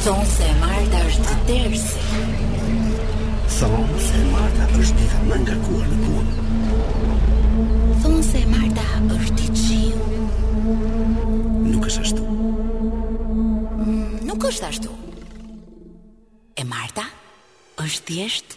Thonë se e Marta është ters. Thonë se e Marta është dita më e ngarkuar me punë. Thonë se e Marta është ditë qiu. Nuk është ashtu. Mm, nuk është ashtu. E Marta është thjesht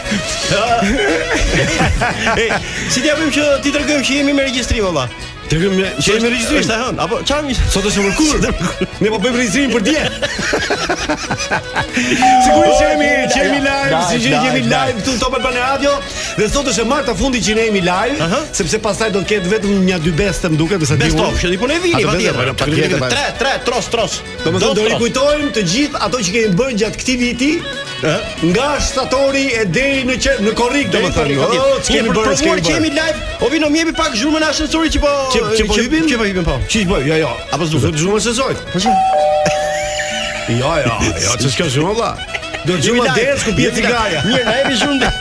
Ej, si t'ia bëjmë që t'i tregojmë që jemi me regjistrim vëlla. Tregojmë që jemi me regjistrim. Është hën, apo çfarë mi? Sot është mërkur. Ne po bëjmë regjistrim për dje. Sigurisht që jemi, që jemi live, siç jemi live këtu në Top Albania Radio dhe sot është e marta e fundit që ne jemi live, sepse pastaj do të ketë vetëm një dy best më duket, me sa di unë. Best of, që po na vini, patjetër. Tre, tre, tros, tros. Domethënë do rikujtojmë të gjithë ato që kemi bërë gjatë këtij viti, ë, nga shtatori e deri në që, në korrik domethënë. Oh, kemi bërë, ne jemi live. O Vino më jep pak zhurmën e ashensorit që po që po, po hipim, që po hipim po. Ç'i bën? Jo, jo. Apo s'do të zhurmën se zojt. Po çi? Jo, jo, jo, ç'është kjo zhurmë vëlla? Do të jemi deri ku bie cigaria. Mirë, na jemi zhurmë.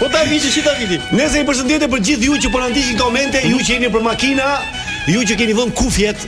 Po ta vini ç'i ta vini. Nejse një përshëndetje për gjithë ju që po na ndiqni në komente, ju që jeni nëpër makina, ju që keni vënë kufjet,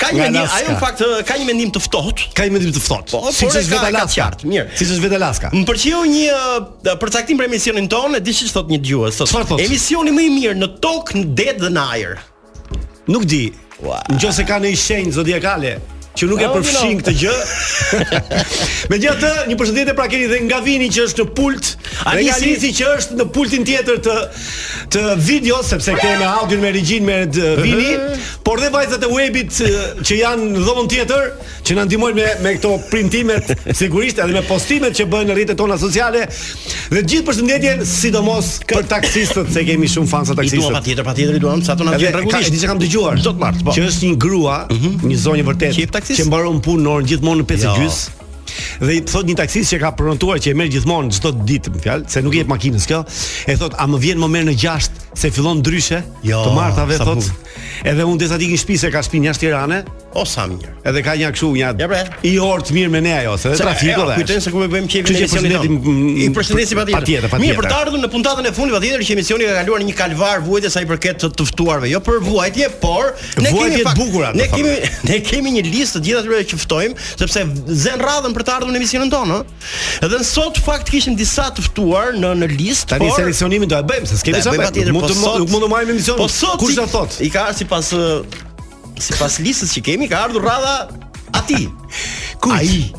Ka një mendim, ajo në fakt ka një mendim të ftohtë. Ka një mendim të ftohtë. Po, siç është vetë Alaska. Mirë. Siç është vetë Alaska. Më pëlqeu një përcaktim për emisionin tonë, e di çfarë thotë një dëgjues. Thotë, emisioni më i mirë në tokë, në det dhe në ajër. Nuk di. Nëse ka një shenjë zodiakale, që nuk e oh, përfshin këtë gjë. Megjithatë, një përshëndetje pra keni dhe nga Vini që është në pult, Alisi që është në pultin tjetër të të videos sepse këtë me audion me regjinë merret Vini, por dhe vajzat e webit që janë në dhomën tjetër, që na ndihmojnë me me këto printimet sigurisht edhe me postimet që bëhen në rrjetet tona sociale. Dhe gjithë përshëndetjen, sidomos për taksistët, se kemi shumë fansa taksistë. I duam patjetër, patjetër i duam, se ata na ndjekin rregullisht. Edhe kam dëgjuar. Çdo të martë, po. Që është një grua, mhm. një zonjë vërtet që mbaron punë në orën gjithmonë në 5:30. Dhe i thot një taksisti që ka prenotuar që e merr gjithmonë çdo ditë, me fjalë, se nuk i jep makinës kjo. E thot, "A më vjen më merr në 6 se fillon ndryshe?" Jo, të martave sa thot. bukur. Edhe unë derisa të iki në shtëpi se ka shtëpi jashtë Tirane, O sa mirë. edhe ka një kështu një Ja, pra. Një orë të mirë me ne ajo, se dhe trafiku dhe. Kujtojnë se ku e bëjmë qefin Kështu e që emisionit. përshëndesim, tonë. mm, I përshëndesim patjetër. patjetër, patjetër. Mirë për të ardhur në puntatën e fundit patjetër që emisioni ka kaluar një kalvar vuajtjes sa i përket të të ftuarve, jo për vuajtje, por Ne kemi vuajtje të bukura, ne kemi ne kemi një listë të gjithë atyre që ftojmë, sepse zënë radhën për të ardhur në emisionin tonë, ëh. Edhe sot në fakt kishim disa të ftuar në në listë, por tani seleksionimin do e bëjmë, se s'kemi ça bëjmë. Nuk do po nuk mund t'i marrim në emision. Po sot kush do thot? I ka sipas sipas listës që kemi ka ardhur radha aty. Ai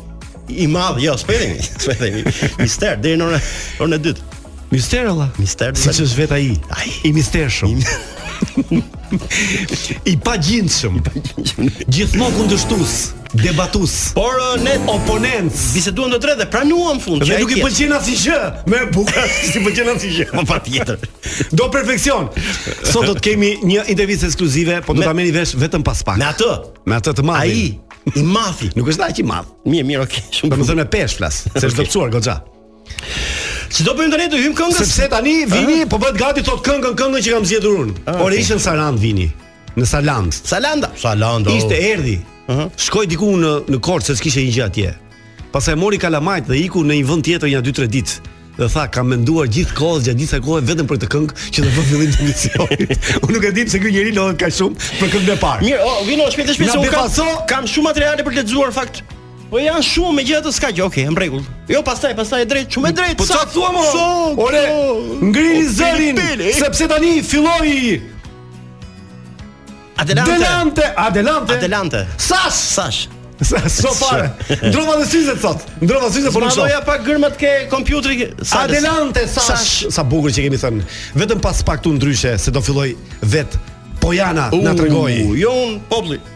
i madh, jo, s'po themi, s'po themi. Mister deri në orën e dytë. Mister Allah. Mister Disa. Siç është vet ai. Ai i mistershëm. I pagjindshëm. Gjithmonë kundërshtues, debatues. Por uh, ne oponencë duam, do të vij edhe pranon në fund. Dhe nuk i pëlqen asnjë gjë. Më e bukur, s'i pëlqen asnjë gjë. Po patjetër. Do perfeksion. Sot do të kemi një intervistë ekskluzive, po do ta merrni vesh vetëm pas pak. Me atë, me atë të madhin. Ai i madhi. Nuk është aq i madh. Mirë, mirë, okay. Shumë. Do të thotë me peshë flas, se është dobësuar goxha. Ç'do bëjmë tani t'i hyjmë këngës? Sepse tani Vini po bëhet gati thotë këngën këngën që kam zgjedhur unë. Ah, Por ishte në Sarand Vini. Në Saland. Salanda. Salanda. Oh. Ishte erdhi. Ëh. Shkoi diku në në Korçë, seç kishte një gjë atje. Pastaj mori kalamajt dhe iku në një vend tjetër nja 2-3 ditë dhe tha kam menduar gjithë kohës gjatë disa kohe vetëm për këtë këngë që do bëj fillim të emisionit. Unë nuk e di pse ky njeri lodhet kaq shumë për këngën e parë. Mirë, oh, vini shpejt e shpejt se unë kam, kam shumë materiale për të lexuar në fakt. Po janë shumë, megjithatë s'ka gjë, okay, në rregull. Jo, pastaj, pastaj e drejt, shumë e drejt. Po ça thua më? Ore, ngrini zërin, sepse tani filloi Adelante. Adelante, Adelante. Adelante. Sash, sash. Sa fare. Ndrova dhe syzet sot. Ndrova syzet po nuk shoh. Madhoja pak gërmat ke kompjuteri. Adelante, sash. Sa bukur që kemi thënë. Vetëm pas pak ty ndryshe se do filloj vet Pojana na tregoj. Jo unë populli.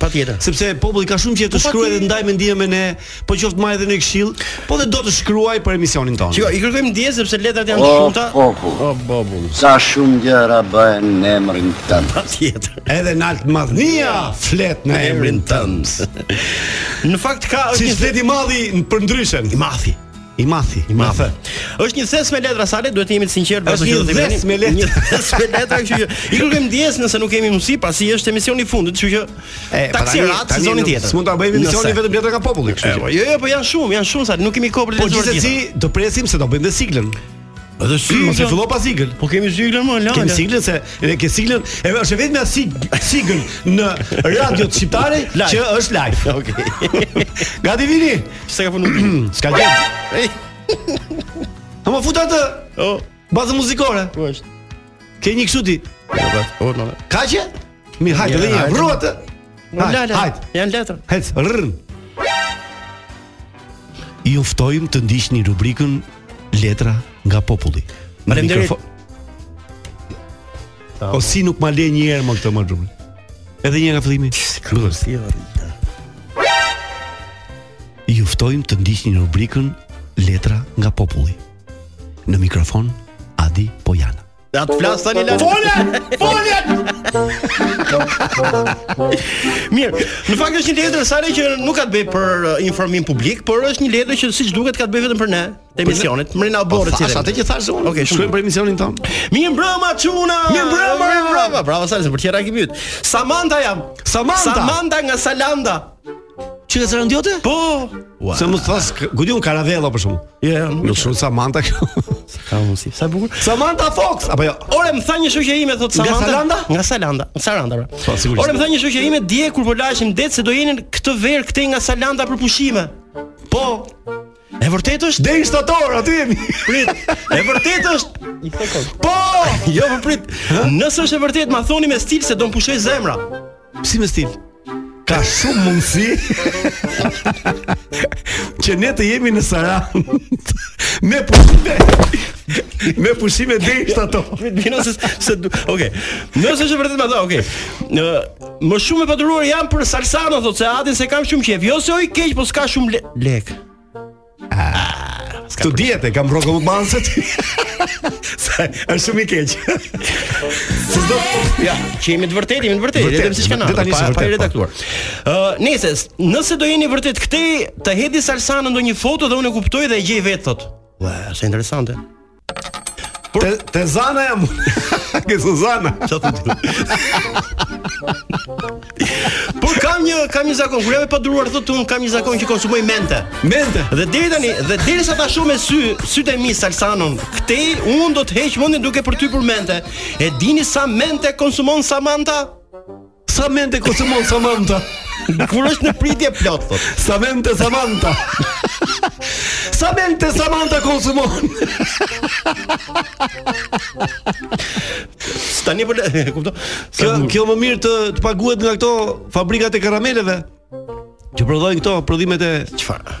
Patjetër. Sepse populli ka shumë që të po, shkruajë dhe të ndajë mendime me ne, po qoftë edhe një këshillë, po dhe do të shkruajë për emisionin tonë. Shiko, i kërkojmë ndjesë sepse letrat janë të shumta. O popull. O popull. Sa shumë gjëra bëhen në emrin tënd. Patjetër. Edhe naltmadhnia flet në emrin tënd. në fakt ka është si një flet i madhi përndryshe. I madhi. I madhi, i madhi. Është një thes me letra Sale, duhet të jemi të sinqertë për këtë. Është një thes me letra, një thes me letra, kështu që i kërkojmë ndjesë nëse nuk kemi mundësi, pasi është emisioni i fundit, kështu që taksirat sezonin tjetër. S'mund ta bëjmë emisionin vetëm letra nga populli, kështu që. Jo, jo, po janë shumë, janë shumë Sale nuk kemi kohë për të lexuar. Po gjithsesi do presim se do bëjmë dhe siglën. Edhe si hmm, mos e fillo pa sigël. Po kemi siglën më lart. Kemi sigël se edhe ke sigël, e është vetëm sigël në radiot shqiptare që është live. Okej. Okay. Gati Vini. S'ka ka punuar? S'ka gjë. Ej. Ha më futa atë. Oh. Baza muzikore. Ku është? Ke një kështu ti? Po, po, po. Ka që? Ri hajt edhe një vru atë. Hajt, hajt. hajt. Janë letër. Hajt. Rrr. Ju ftojmë të ndiqni rubrikën Letra nga populli. Faleminderit. Po si nuk ma le një herë më këtë më rrugë. Edhe një nga fillimi. Kërës. Ju ftojmë të ndiqni rubrikën Letra nga populli. Në mikrofon Adi Pojana. Dhe atë flas tani lart. Fole! Fole! Mirë, në fakt është një letër Salsano që nuk ka të bëjë për uh, informim publik, por është një letër që siç duket ka të bëjë vetëm për ne, të emisionit, më na bore po, si. Atë që thashë unë. Okej, shkruaj për emisionin tonë. Mirëmbrëma çuna. Mirëmbrëma, mirëmbrëma. Bravo sa për tjera që pyet. Samantha jam. Samantha. Samantha nga Salanda. Ç'i ka rënë idiotes? Po. Wow. Se mos thuash, ku diun Karavella për shkakun. Jo, yeah, jo, nuk është Samantha kjo. Ka mundësi. Sa bukur. Samantha Fox apo jo? Ore, më tha një shoqja ime thotë Samantha. Nga Salanda? Nga Salanda. Nga Salanda. Pra. Po, sigurisht. Ore, më tha një shoqja ime dje kur po laheshim në det se do jeni këtë verë këtej nga Salanda për pushime. Po. E vërtetë është? Deri shtator, aty jemi. Prit. E vërtetë është? Një sekond. Po, jo, po prit. Nëse është e vërtetë, ma thoni me stil se do më pushojë zemra. Si me stil? Ka shumë mundësi që ne të jemi në Sarandë me pushime me pushime deri shtator. Prit, vino se se okej. Nëse është e vërtetë, ma thoni, okej. Në Më shumë e paduruar jam për Salsano thotë se Adin se kam shumë qejf. Jo se është i keq, po s'ka shumë le lek. Ah, s'ka. Këtu dihet e kam rrogën më pak se ti. S'është shumë i keq. Se do ja, që jemi të vërtetë, jemi të vërtetë, Vërtet, edhe pse s'ka vërtet, tani pa, s'është pa i vërtet, po. redaktuar. Ë, nëse nëse do jeni vërtet këtej, të hedhë Salsano ndonjë foto dhe unë e kuptoj dhe e gjej vetë thotë. Ua, sa interesante. Te, te Zana jam. Ke Zana. Çfarë të Por kam një kam një zakon, kur jam e paduruar thotë unë kam një zakon që konsumoj mente. Mente. Dhe deri tani, dhe deri sa ta shoh me sy, sytë e mi Salsanon, këtej unë do të heq mendjen duke përtypur mente. E dini sa mente konsumon Samantha? Sa mente konsumon Samantha. Kur është në pritje e plotë thotë. Sa mente Samantha. Sa mente Samantha konsumon. Tani po kupton. Kjo kjo më mirë të të paguhet nga këto fabrikat e karameleve. Që prodhojnë këto prodhimet e çfarë?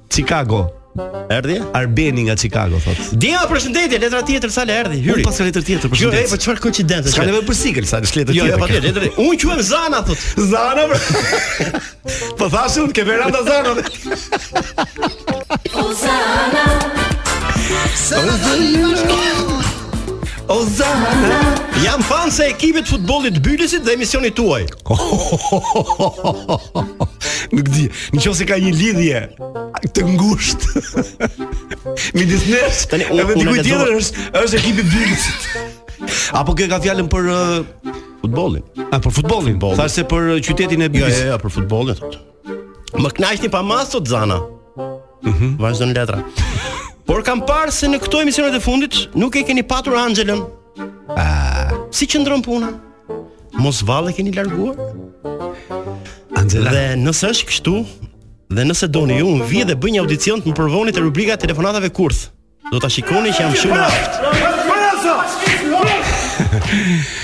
Chicago. Erdhi? Arbeni nga Chicago thotë. Djema përshëndetje, letra tjetër Salsano erdhi, hyri. Pas letra tjetër jo, përshëndetje. Jo, po çfarë koincidence. Ka nevojë për sigël se është letra jo, jo, tjetër. Jo, jo, letra. Unë quhem Zana thotë. Zana. Po thashë unë ke veranda Zana. O Zana. O Zana. Jam fanse e ekipit futbollit Bylisit dhe emisionit tuaj. Nuk di. Në qoftë se ka një lidhje Të ngushtë midis nesh Tani, unë, Edhe diku tjetër është është ekipi i Bylisit Apo kjo ka fjalën për uh, Futbollin A, për futbollin Futboll. Thashë se për uh, qytetin e Bylisit Jo, jo, jo, për futbollin thotë. Më kënaqni pa masë, thotë Zana mm -hmm. Vazhdon letra Por kam parë se në këto emisionet e fundit Nuk e keni patur Anxhelën Ah, si qëndron puna? Mos valle keni larguar? Angela. Dhe nëse është kështu, dhe nëse doni ju, unë vij dhe bëj një audicion të më provoni te rubrika e telefonatave kurth. Do ta shikoni që jam shumë e aftë.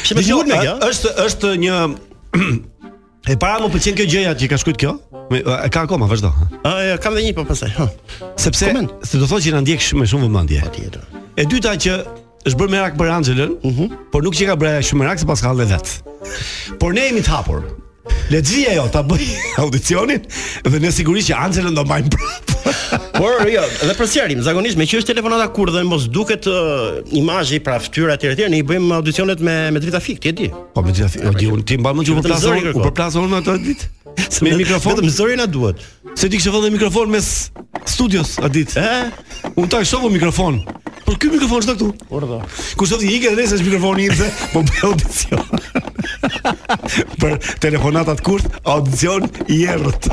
Shumë e sigurt me kjo. Është është një E para më pëlqen kjo gjëja që ka shkruar kjo. E ka akoma, vazhdo. Ëh, ja, kam edhe një po pastaj. Hë. Sepse do thotë që na ndjek me shumë vëmendje. Patjetër. E dyta që është bërë merak për Angelën, uh mhm. -huh. por nuk qenka bërë shumë merak se paska hall vetë. Por ne jemi të hapur. Lexia jo, ta bëjë audicionin dhe ne sigurisht që Angelën do mbajmë prapë. Por jo, edhe për sqarim, zakonisht meqë është telefonata kurth dhe mos duket uh, imazhi pra fytyra etj etj, ne i bëjmë audicionet me me drita fik, ti e di. Po me drita fik, o Gjiun, ti mban mend që përplasë zëri kërkon. U përplasa unë atë ditë. Me mikrofon. Vetëm zëri na duhet. Se ti kishe vënë mikrofon mes studios atë ditë. Ë? Unë ta shoh mikrofon. Por ky mikrofon është këtu. Urdhë. Kush do të ikë dhe nesër mikrofoni im se po bëj audicion. Për telefonatat kurth, audicion i errët.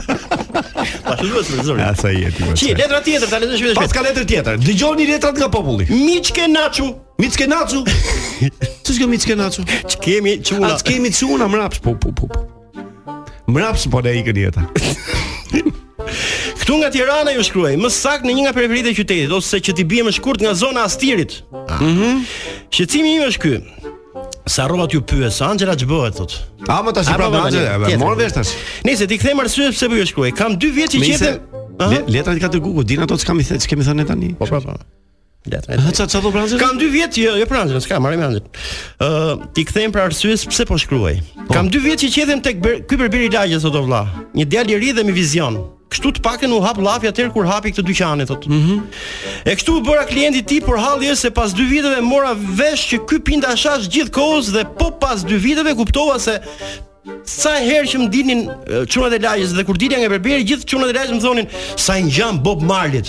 Pa të luhet me zëri. Asa jeti. Ti letra tjetër, ta lexosh vetë. Paska letër tjetër. Dëgjoni letrat nga populli. Miçke Naçu. Miçke Naçu. Ç'është kjo Miçke Naçu? Ç'kemi çuna? Ç'kemi çuna mbrapsht, po po po. po. Mbrapsht po na ikën jeta. Këtu nga Tirana ju shkruaj, më saktë në një nga periferitë e qytetit ose që t'i bie më shkurt nga zona e Astirit. Ah. Mhm. Mm Shqetësimi im është ky. Se harrova t'ju pyes, Angela ç'bëhet thotë. A mo tashi prapë Angela, më merr vesh tash. Nejse t'i kthehem arsyes pse po ju shkruaj, kam 2 vjet që qethem. Letrat i ka të gugu, din ato çka më thënë, çka më thënë tani. Po po po. Letra. Ha ça ça do Franci? Kam 2 vjet që jo Franci, s'ka marrë Franci. Ë, t'i kthehem arsyes pse po shkruaj. Po. Kam 2 vjet që qethem tek ber, ky berberi lagjes tonë o vlla. Një djalë i ri dhe me vizion. Kështu të paktën u hap llafi atëherë kur hapi këtë dyqanin thotë. Mhm. E kështu u bëra klienti i tij, por halli është se pas 2 viteve mora vesh që ky pinte hashash gjithë kohës dhe po pas 2 viteve kuptova se sa herë që më shihnin e, çunat e lagjes dhe kur dilja nga berberi gjithë çunat e lagjes më thonin sa i ngjan Bob Marlit.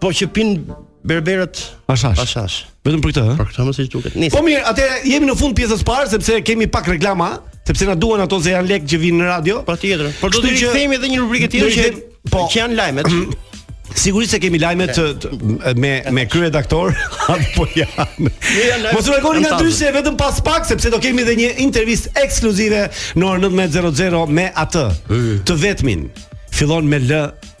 Po që pinë berberët hashash. Hashash. Vetëm për këtë, ëh. Për këtë me sa duket. Po mirë, atëherë jemi në fund të pjesës së parë sepse kemi pak reklama, sepse na duhen ato se janë lekë që vijnë në radio. Patjetër. Por do të rikthehemi me një rubrikë tjetër që po që janë lajmet. Sigurisht se kemi lajmet, të me me kryeredaktor apo ja. Mos u largoni nga dyshe vetëm pas pak sepse do kemi edhe një intervistë ekskluzive në orën 19:00 me atë. Të vetmin. Fillon me L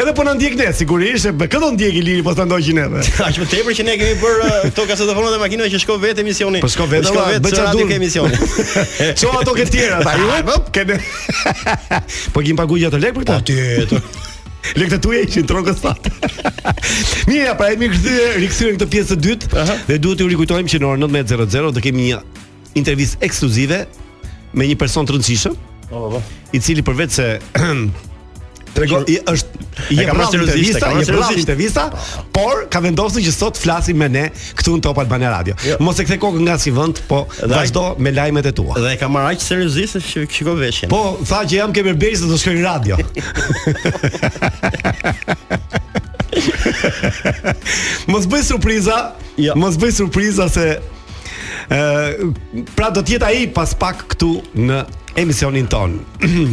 Edhe po na ndjek ne sigurisht, e për këtë ndjek Iliri po thotë që neve. Aq më tepër që ne kemi bër uh, këto kasetofona dhe makina që shko vetë emisioni. Po shko vetë, shko vetë, bëj çfarë ke emisioni. Ço ato ke tjera, ta ju. Po kene. Po kim pagu gjatë lek për këtë. Po ti. Lekë të tuaj që ndron këtë fat. Mirë, pra jemi kthyer, rikthyer këtë pjesë të dytë dhe duhet t'ju rikujtojmë që në orën 19:00 do kemi një intervistë ekskluzive me një person të rëndësishëm, Po, po, po. i cili përveç se Trego, i, është i E jep ka marrë rrallë seriozisht, intervista, ka marrë i jep rrallë seriozisht. intervista, por ka vendosur që sot flasim me ne këtu në Top Albania Radio. Jo. Mos e kthe kokën nga asnjë vend, po Dhe- vazhdo me lajmet e tua. Dhe e ka marrë aq seriozisht se shiko- shiko veshjen. Po, tha që jam ke berberi se do shkoj në radio. mos bëj surpriza, Jo. mos bëj surpriza se Ë, pra do të jetë ai pas pak këtu në emisionin tonë.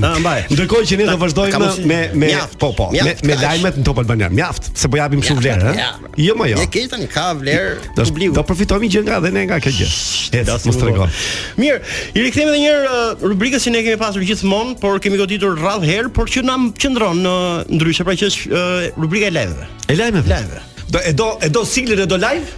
Ah, mbaj. Ndërkohë që ne do vazhdojmë me me po po, me me lajmet në Top Albania. Mjaft, se po japim shumë vlerë, ha. Jo më jo. Ne ke tani ka vlerë publiku. Do përfitojmë gjë nga dhe ne nga kjo gjë. Ec, mos trego. Mirë, i rikthehemi edhe një herë uh, rubrikës që ne kemi pasur gjithmonë, por kemi goditur rrallë herë, por që na qëndron në uh, ndryshe, pra që është uh, rubrika e lajmeve. E lajmeve. Lajmeve. Do e do e do siglën e do live?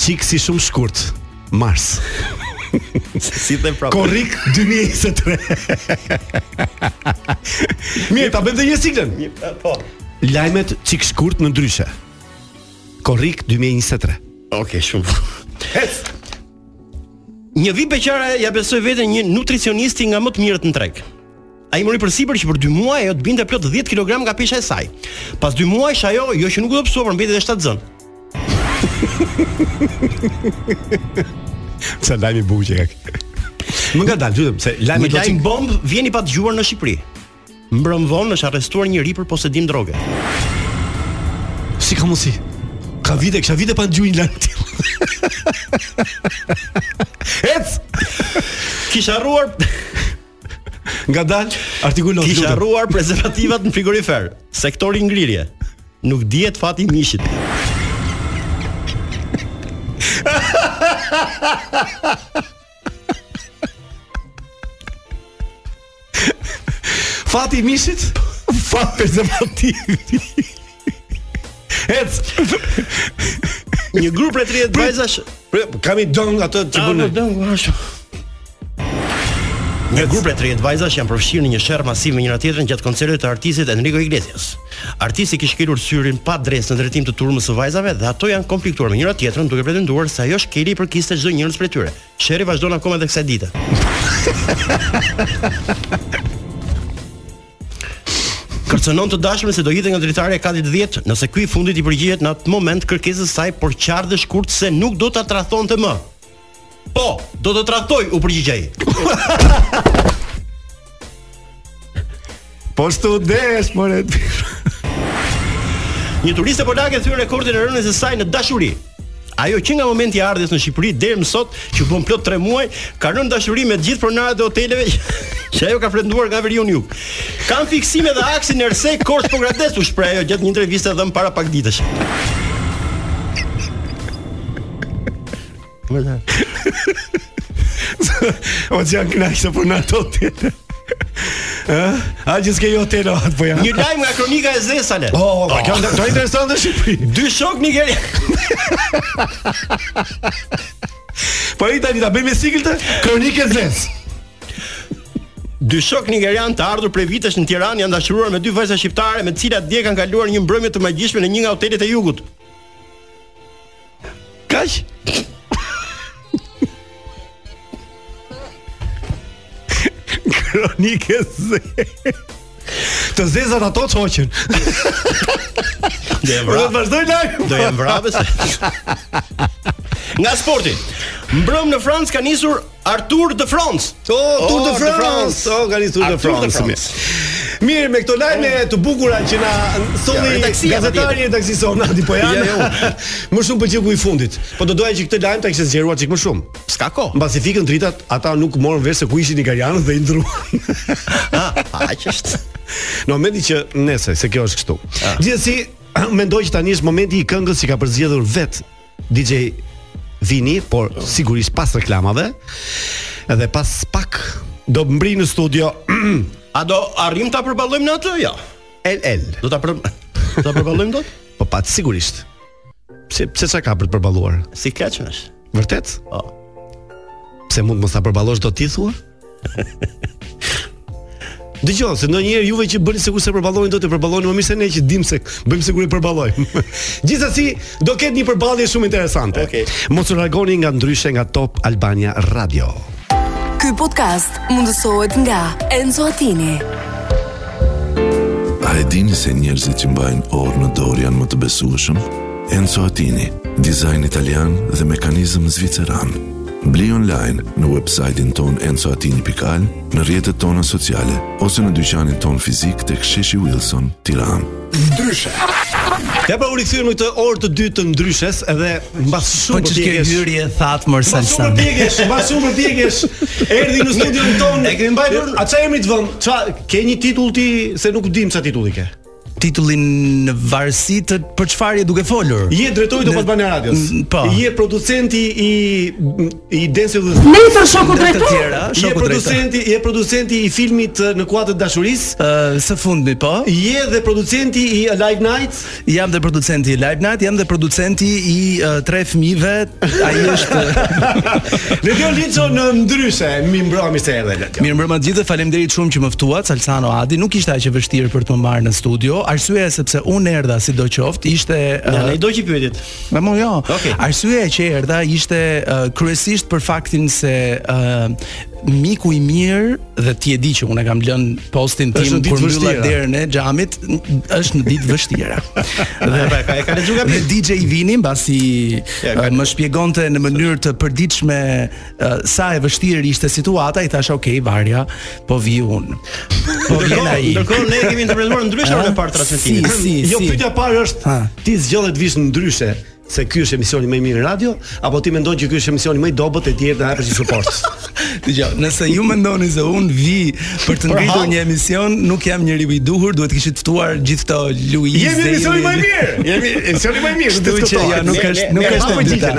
Çik si shumë shkurt. Mars. si dhe prapë. Korrik 2023. Mirë, ta bëjmë dhe një siglën. Po. Lajmet çik shkurt në ndryshe. Korrik 2023. Okej, okay, shumë. Hes. Një vit beqare ia besoi veten një nutricionisti nga më të mirët në treg. Ai mori përsipër që për 2 muaj ajo të binte plot 10 kg nga pesha e saj. Pas 2 muajsh ajo jo që nuk u dobësua, por mbeti edhe shtatzënë. Sa lajm i bukur që ka. Më ka dalë vetëm se lajmi do të lajm bombë vjen i padëgjuar në Shqipëri. Mbrëmë vonë është arrestuar një i ri për posedim droge. Si ka mundësi? Ka vite, kisha vite pa dëgjuar një lajm të tillë. Ec! Kisha harruar Ngadalë, artikulo. Kisha harruar prezervativat në frigorifer. Sektori ngrirje. Nuk dihet fati i mishit. Fati i mishit? Fati i prezervativit. Ec. Një grup prej 30 vajzash, Pre, kami dong atë që bën. Apo dëngu ashtu. Një grup prej 30 vajzash janë përfshirë në një sherr masiv me njëra tjetrën gjatë koncertit të artistit Enrico Iglesias. Artisti kish shkelur syrin pa adresë në drejtim të turmës së vajzave dhe ato janë konfliktuar me njëra tjetrën duke pretenduar se ajo shkelje i përkiste çdonjërës prej tyre. Sherri vazhdon akoma edhe kësaj dite. Kërcënon të dashurin se do hidhet nga dritarja e katit 10, nëse ky i fundit i përgjigjet në atë moment kërkesës së saj, por qartë dhe shkurt se nuk do ta tradhtonte më. Po, do të tradhtoj, u përgjigj ai. Po s'tu desh, more. Një turiste polake thyen rekordin e rënies së saj në dashuri. Ajo që nga momenti i ardhjes në Shqipëri deri më sot, që bën plot 3 muaj, ka rënë n'dashuri me të gjithë pronarët e hoteleve që ajo ka frekuentuar nga veriu në jug. Kam fiksim edhe aksin Ersekë, Korçë, Pogradec u shpreh ajo gjatë një interviste dhënë para pak ditësh. Më O që janë knaq se po na të tjetë Ëh? A që s'ke jo telo atë po jam. Një lajm nga kronika e zezë Sale. Oh, oh, oh. kjo është interesante Shqipëri. Dy shokë nigeria. po i tani ta bëjmë me sikël të kronikë e zezë. Dy shokë nigerianë të ardhur prej vitesh në Tiranë janë dashuruar me dy vajza shqiptare me të cilat dje kanë kaluar një mbrëmje të magjishme në një nga hotelet e jugut. Kaq. Kronikë e zezë. Të zezat ato t'i hoqën. Dhe vra. Do vazhdoj lajm. Do jem prapë. Nga sporti. Mbrëm në Francë ka nisur Tour de France. Oh, Tour de France. Oh, ka nisur Tour de France. Mirë, me këto lajme oh. të bukura që na solli gazetari i taksisë sonë Adi Pojan. Mua shumë pëlqeu ky i fundit. Po do doja që këtë lajm ta kishte zgjeruar çik më shumë. S'ka kohë. Mbasi fikën dritat, ata nuk morën vesh se ku ishin nigerianët dhe i ndruan. Ah, a që është. Në momentin që ndezën, se kjo është kështu. Ah. Gjithsesi, mendoj që tani është momenti i këngës që ka përzgjedhur vetë DJ Vini, por sigurisht pas reklamave dhe pas pak do mbërrijë në studio. A do arrijmë ta përballojmë ne atë? Jo. El el. Do ta për... do ta përballojmë dot? Po pra sigurisht. Pse pse ça ka për të përballuar? Si kaq është? Vërtet? Po. Pse mund t'mos ta përballosh dot ti thua? Dëgjo, se ndonjëherë juve që bëni sikur s'e përballoni dot e përballoni më mirë se ne që dimë se bëjmë sikur e përballojmë. Gjithsesi, do ketë një përballje shumë interesante. Okej. Mos u largoni nga Ndryshe nga Top Albania Radio. Ky podcast mundësohet nga Enzo Attini. A e dini se njerëzit që mbajnë orë në dorë janë më të besueshëm? Enzo Attini, dizajn italian dhe mekanizëm zviceran. Bli online në website-in tonë enzoatini pikë al, në rrjetet tona sociale ose në dyqanin tonë fizik tek Sheshi Wilson, Tiranë. Ndryshe. Ja pra u rikthyem në këtë orë të dytë të ndryshes edhe mbas po shumë përpjekjesh. Po ç'ke hyrje thatë mor sa. Shumë përpjekjesh, mbas shumë përpjekjesh. Erdhi në studion tonë. E kemi mbajtur. A ça emri të vëmë? Ça ke një titull ti se nuk dim ça titulli ke? titullin në varësi të për çfarë je duke folur. Je drejtori i Top Albania Radios. Po. Je producenti i i Dance with the Stars shoku drejtor. Je producenti, je producenti i filmit Në kuadër të dashurisë. Ëh, së fundmi po. Je dhe producenti i Live Night. Jam dhe producenti i Live Night, jam dhe producenti i uh, tre fëmijëve. Ai është. Ledion Liço në Ndryshe, mirëmbrëma, mirë se erdhe. Mirëmbrëma të gjithëve, faleminderit shumë që më ftuat, Salsano Adi. Nuk ishte aq e vështirë për të më marrë në studio. Arsyeja sepse unë erdha sidoqoftë ishte Në uh, do i dish pyetjet. Po mo jo. Okay. Arsyeja që erdha ishte uh, kryesisht për faktin se uh, miku i mirë dhe ti e di që unë kam lënë postin tim kur mbylla derën e xhamit, është në ditë të vështira. dhe pra, ka e ka lexuar gabim. DJ Vini mbasi ja, uh, më shpjegonte në mënyrë të përditshme sa e vështirë ishte situata, i thashë ok, varja, po vij unë. Po vjen ai. Do kohë ne kemi interpretuar ndryshe në paratransmetimin. Si, si, jo si. pyetja e parë është, ha. ti zgjodhe të vish te Ndryshe se ky është emisioni më i mirë në radio, apo ti mendon që ky është emisioni më i dobët e ti erdhe t'i japësh suport. Dëgjo, nëse ju mendoni se unë vij Për të ngritur një emision nuk jam njeriu i duhur, duhet të kishit ftuar gjithë këto Luiz. Jemi emisioni më i mirë. Jemi emisioni më i mirë. Kështu që ja nuk është nuk është e dyta.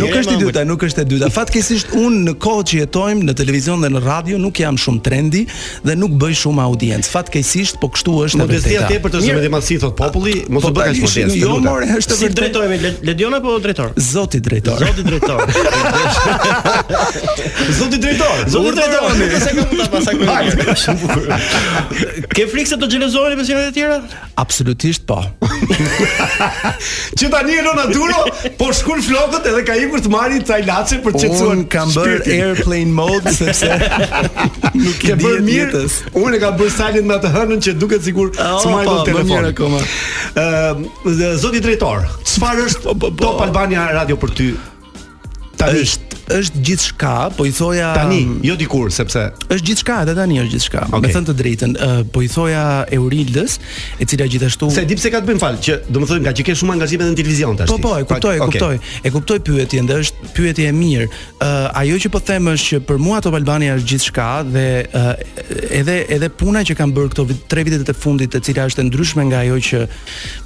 Nuk është e dyta, nuk është e dyta. Fatkeqësisht unë në kohë që jetojmë në televizion dhe në radio nuk jam shumë trendi dhe nuk bëj shumë audiencë. Fatkeqësisht po kështu është në vërtetë. Modestia e tepërt është mendjemadhësi thotë populli, mos u po, bëj kaq modest. Jo, mor, është vërtet. Si të drejtohemi Ledion apo drejtor? Zoti drejtor. Zoti drejtor. Zoti drejtor, zoti drejtor, nuk e kam ta pasakuar. Shumë bukur. Ke frikë se do xhelozohen emisionet e tjera? Absolutisht po. Që tani Elona Duro, po shkul flokët edhe ka ikur të marrë ca ilaçe për t'u qetësuar. Unë kam bërë airplane mode sepse nuk ke bërë mirë. Unë e kam bërë silent me atë hënën që duket sikur të oh, marrë po, telefon akoma. Ë, zoti drejtor, çfarë është po, po, Top Albania Radio për ty? Tani është është gjithçka, po i thoja Tani, jo dikur sepse është gjithçka, edhe tani është gjithçka. Okay. Me thënë të drejtën, uh, po i thoja Eurildës, e cila gjithashtu Se di pse e kam, të më falësh, që domethënë nga që ke shumë angazhime dhe në televizion tash. Po po, e pra, kuptoj, e okay. kuptoj. E kuptoj pyetjen dhe është pyetje e mirë. Uh, ajo që po them është që për mua Top Albania është gjithçka dhe uh, edhe edhe puna që kam bërë këto 3 vitet e fundit, e cila është e ndryshme nga ajo që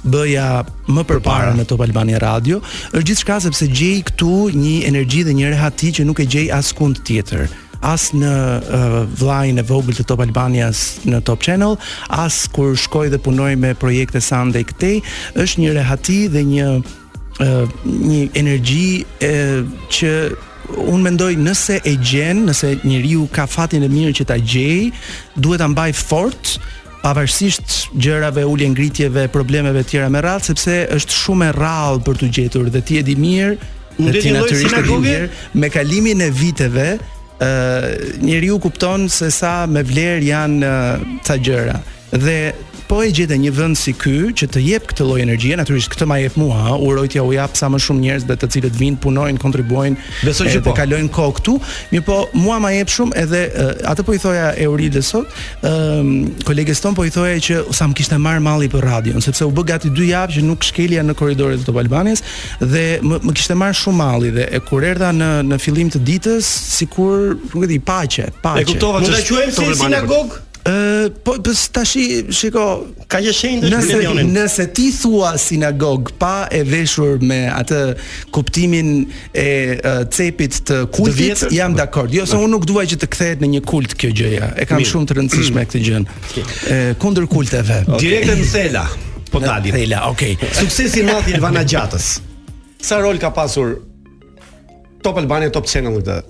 bëja më përpara në Top Albania Radio, është gjithçka sepse gjej këtu një energji dhe një rehati që nuk e gjej askund tjetër as në uh, vëllain e vogël të Top Albanias në Top Channel, as kur shkoj dhe punoj me projekte së andej këtej, është një rehati dhe një uh, një energji uh, që unë mendoj nëse e gjen, nëse njeriu ka fatin e mirë që ta gjejë, duhet ta mbajë fort pavarësisht gjërave, ulje ngritjeve, problemeve të tjera me radhë, sepse është shumë e rrallë për të gjetur dhe ti e di mirë, dhe ti natyrisht e di mirë, me kalimin e viteve, ë uh, njeriu kupton se sa me vlerë janë uh, ca gjëra. Dhe po e gjete një vend si ky që të jep këtë lloj energjie, natyrisht këtë ma jep mua, uroj t'ua japë sa më shumë njerëzve të cilët vijnë, punojnë, kontribuojnë, besoj që po kalojnë kohë këtu, mirë po mua ma jep shumë edhe atë po i thoja Euridës sot, Ëm um, koleges tonë po i thoja që sa më kishte marrë malli për radion, sepse u bë gati 2 javë që nuk shkelja në korridoret e Top Albanias dhe më, më kishte marrë shumë malli dhe e kur erdha në në fillim të ditës, sikur nuk e di, paqe, paqe. E kuptova ç'është. Mund ta quajmë si sinagogë? Ë, po, po tash shiko, Ka që shenjë do të milionin. Nëse ti thua sinagogë pa e veshur me atë kuptimin e uh, cepit të kultit, jam dakord. Jo, se unë nuk dua që të kthehet në një kult kjo gjëja. E kam shumë të rëndësishme këtë gjënë. Kundër kulteve. Okay. Direkt në thela. Po dalim. Thela, okay. Suksesi i madh i Elvana Gjatës. Sa rol ka pasur Top Albania Top Channel këtë.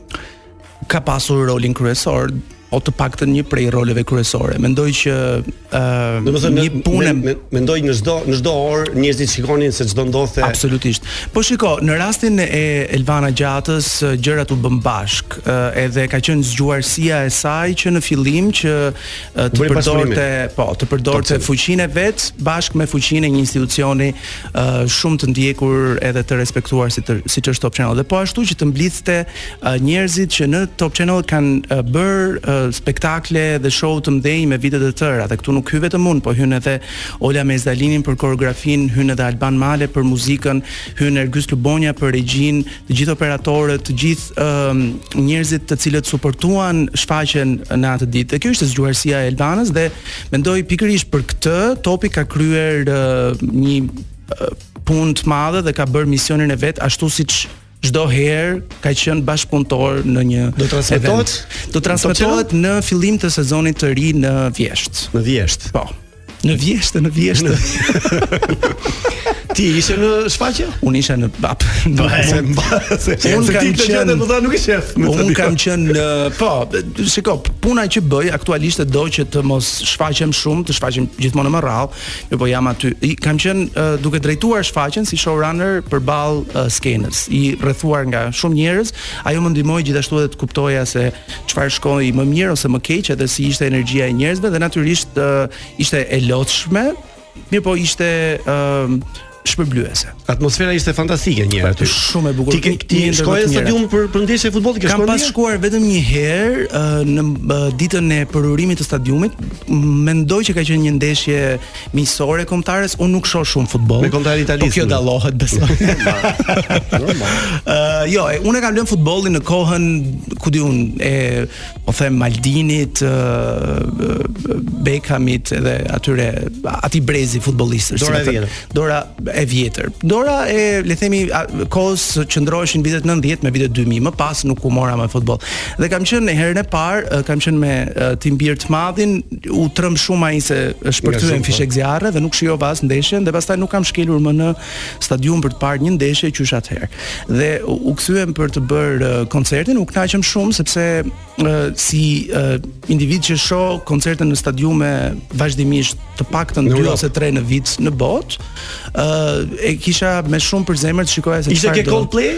Ka pasur rolin kryesor o të paktën një prej roleve kryesore. Mendoj që ë uh, do të thënë një punë me, mendoj në çdo në çdo orë njerëzit shikonin se ç'do ndodhte. Absolutisht. Po shiko, në rastin e Elvana Gjatës gjërat u bënë bashkë, uh, edhe ka qenë zgjuarësia e saj që në fillim që uh, të përdorte, po, të përdorte fuqinë e vet bashkë me fuqinë e një institucioni shumë të ndjekur edhe të respektuar si të, siç është Top Channel dhe po ashtu që të mblidhte uh, njerëzit që në Top Channel kanë uh, bërë uh, spektakle dhe show të mëdhenj me vite të tëra dhe këtu nuk hyj vetëm unë, po hyn edhe Ola me Zdalinin për koreografinë, hyn edhe Alban Male për muzikën, hyn Ergys Lubonja për regjinë, të gjithë operatorët, të gjithë uh, njerëzit të cilët suportuan shfaqjen në atë ditë. Dhe kjo ishte zgjuarësia e Elvanës dhe mendoj pikërisht për këtë Topi ka kryer uh, një uh, punë të madhe dhe ka bërë misionin e vet ashtu siç çdo herë ka qenë bashkëpunëtor në një do transmetohet do transmetohet në fillim të sezonit të ri në vjeshtë. Në vjeshtë. Po. Në vjeshtë, në vjeshtë. Ti ishe në shfaqje? Unë isha në back. Do të them, se unë kam qenë, dot nuk e shef. Unë kam qenë në, po, shiko, puna që bëj aktualisht e do që të mos shfaqem shumë, të shfaqem gjithmonë më rrallë, po jam aty. Kam qenë duke drejtuar shfaqjen si showrunner përballë skenës, i rrethuar nga shumë njerëz. Ajo më ndihmoi gjithashtu edhe të kuptoja se çfarë shkoi më mirë ose më keq edhe si ishte energjia e njerëzve dhe natyrisht uh, ishte e lodhshme, mirëpo ishte uh, shpërblyese. Atmosfera ishte fantastike një herë aty. Shumë e bukur. Ti ke ti shkoje në stadium për për ndeshje futbolli, ke shkuar? Kam pas shkuar vetëm një herë uh, në uh, ditën e përurimit të stadiumit. Mendoj që ka qenë një ndeshje Miqësore e kombëtares, unë nuk shoh shumë futboll. Me kombëtaren e Italisë. Po kjo dallohet besoj. Normal. Ë, jo, e, unë e kam lënë futbollin në kohën, ku di unë, e po them Maldinit, ë, Beckhamit edhe atyre, atij brezi futbollistësh. Dora e vjetër. Dora e vjetër. Dora e le themi a- kohës që ndërroheshin vitet 90 me vitet 2000, më pas nuk u mora më me futboll. Dhe kam qenë herën e parë, kam qenë me tim bir të madhin, u tremb shumë ai se shpërthyen fishekzjarre dhe nuk shijova as ndeshjen dhe pastaj nuk kam shkelur më në stadium për të parë një ndeshje qysh atëherë. Dhe u kthyem për të bërë koncertin, u kënaqëm shumë sepse si individ që shoh koncerte në stadiume vazhdimisht të paktën 2 ose 3 në vit në botë, ë e kisha me shumë për zemër të shikoja se çfarë. Ishte ke Coldplay?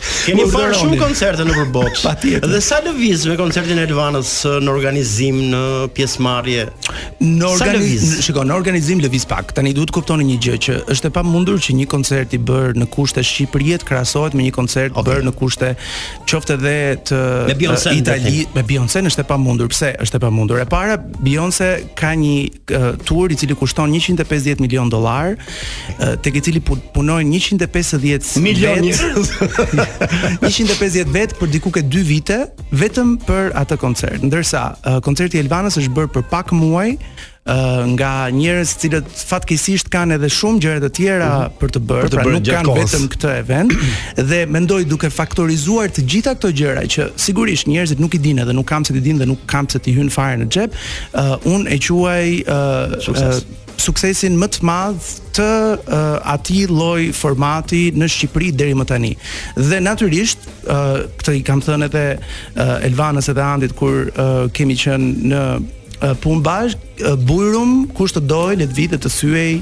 Keni parë shumë koncerte nëpër botë. Patjetër. Dhe sa lëviz me koncertin e Elvanës në organizim, në pjesëmarrje. Në organizim, shiko, në organizim lëviz pak. Tani duhet të kuptoni një gjë që është e pamundur që një koncert i bërë në kushte Shqipërie të krahasohet me një koncert okay. bërë në kushte qoftë edhe të me Beyoncé, Itali, me Beyoncé është e pamundur. Pse është e pamundur? E para Beyoncé ka një tur i cili kushton 150 milion dollarë, tek i cili punojnë 150 milion 150 vetë për diku ke 2 vite vetëm për atë koncert. Ndërsa koncerti i Elvanës është bërë për pak muaj nga njerëz të cilët fatkeqësisht kanë edhe shumë gjëra të tjera mhm. për të bërë, pra nuk kanë vetëm këtë event dhe mendoj duke faktorizuar të gjitha këto gjëra që sigurisht njerëzit nuk i dinë dhe nuk kanë pse t'i dinë dhe nuk kanë pse t'u hyjnë fare në xhep, Uh, unë e quaj uh, Sukses. uh, suksesin më të madh të uh, atij lloj formati në Shqipëri deri më tani. Dhe natyrisht, uh, këtë i kam thënë edhe uh, Elvanës edhe Andit kur uh, kemi qenë në uh, punë bashkë, uh, bujrum kush të dojë le të vijë ta thyejë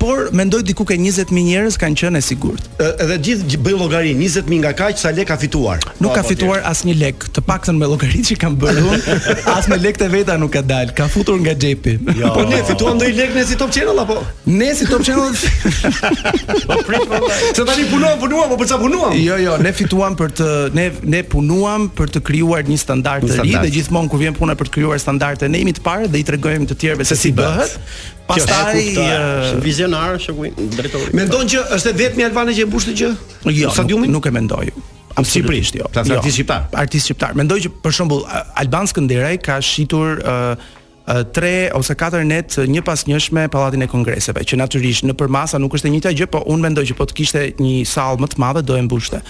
Por mendoj diku ke 20 mijë njerëz kanë qenë e sigurt. Edhe të gjithë bëjnë llogari 20 mijë nga kaq sa lek ka fituar. Nuk ka fituar asnjë lek, të paktën me llogaritë që kam bërë unë, as me lekët e veta nuk ka dalë, ka futur nga xhepi. Jo. Po ne fituam ndonjë lek ne si Top Channel apo? Ne si Top Channel. Po prit mo. Se tani punuam, punuam, po për çfarë punuam? Jo, jo, ne fituam për të, ne ne punuam për të krijuar një standard të ri dhe gjithmonë kur vjen puna për të krijuar standarde ne jemi të parë dhe i tregojmë të tjerëve se si bëhet. Pastaj është vizionar shoku im drejtori. Mendon që është vetëm Albani që e mbush atë gjë? Jo, stadiumin nuk e mendoj. Në Shqipëri jo. Pra jo. artist shqiptar. Artist shqiptar. Mendoj që për shembull Alban Skënderaj ka shitur uh, tre ose katër net njëpasnjëshme Pallatin e Kongreseve, që natyrisht në përmasa nuk është e njëjta gjë, po unë mendoj që po të kishte një sallë më të madhe do e mbushte.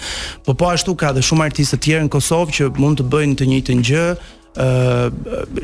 Po po ashtu ka dhe shumë artistë të tjerë në Kosovë që mund të bëjnë të njëjtën gjë, Ëh,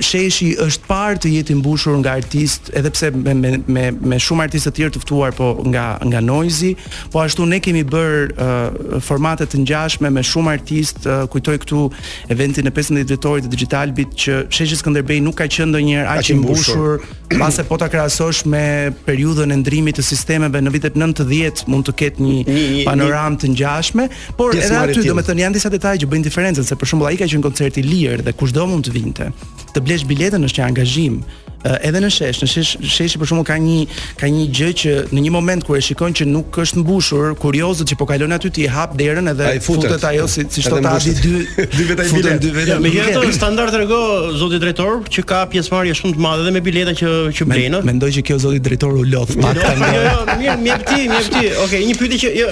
sheshi është parë të jetë i mbushur nga artistë, edhe pse me me me me shumë artistë të tjerë të ftuar po nga nga Noizi, po ashtu ne kemi bërë uh, formate të ngjashme me shumë artistë, uh, kujtoj këtu eventin e 15 vjetorit të Digitalb-it që sheshi Skënderbej nuk ka qenë ndonjëherë aq i mbushur, pra nëse po ta krahasosh me periudhën e ndrimit të sistemeve në vitet 90 mund të ketë një, një, një panoramë të ngjashme, Por edhe aty domethënë janë disa detaje që bëjnë diferencën se për shembull ai ka qenë koncert i lirë dhe kushdo mund të vinte. Të blesh biletën është një angazhim. Edhe në shesh, në shesh, sheshi për shembull ka një ka një gjë që në një moment kur e shikon që nuk është mbushur, kuriozët që po kalojnë aty t'i hap derën edhe ai futet, futet ajo si si ç'ta di dy dy vetë ai bilet. Dy vetë. Me këtë është standard trego zoti drejtor që ka pjesëmarrje shumë të madhe edhe me bileta që që blenë. Mendoj që kjo zoti drejtor u lodh pak. Jo, jo, jo, mirë, mirë ti, mirë ti. Okej, një pyetje që jo,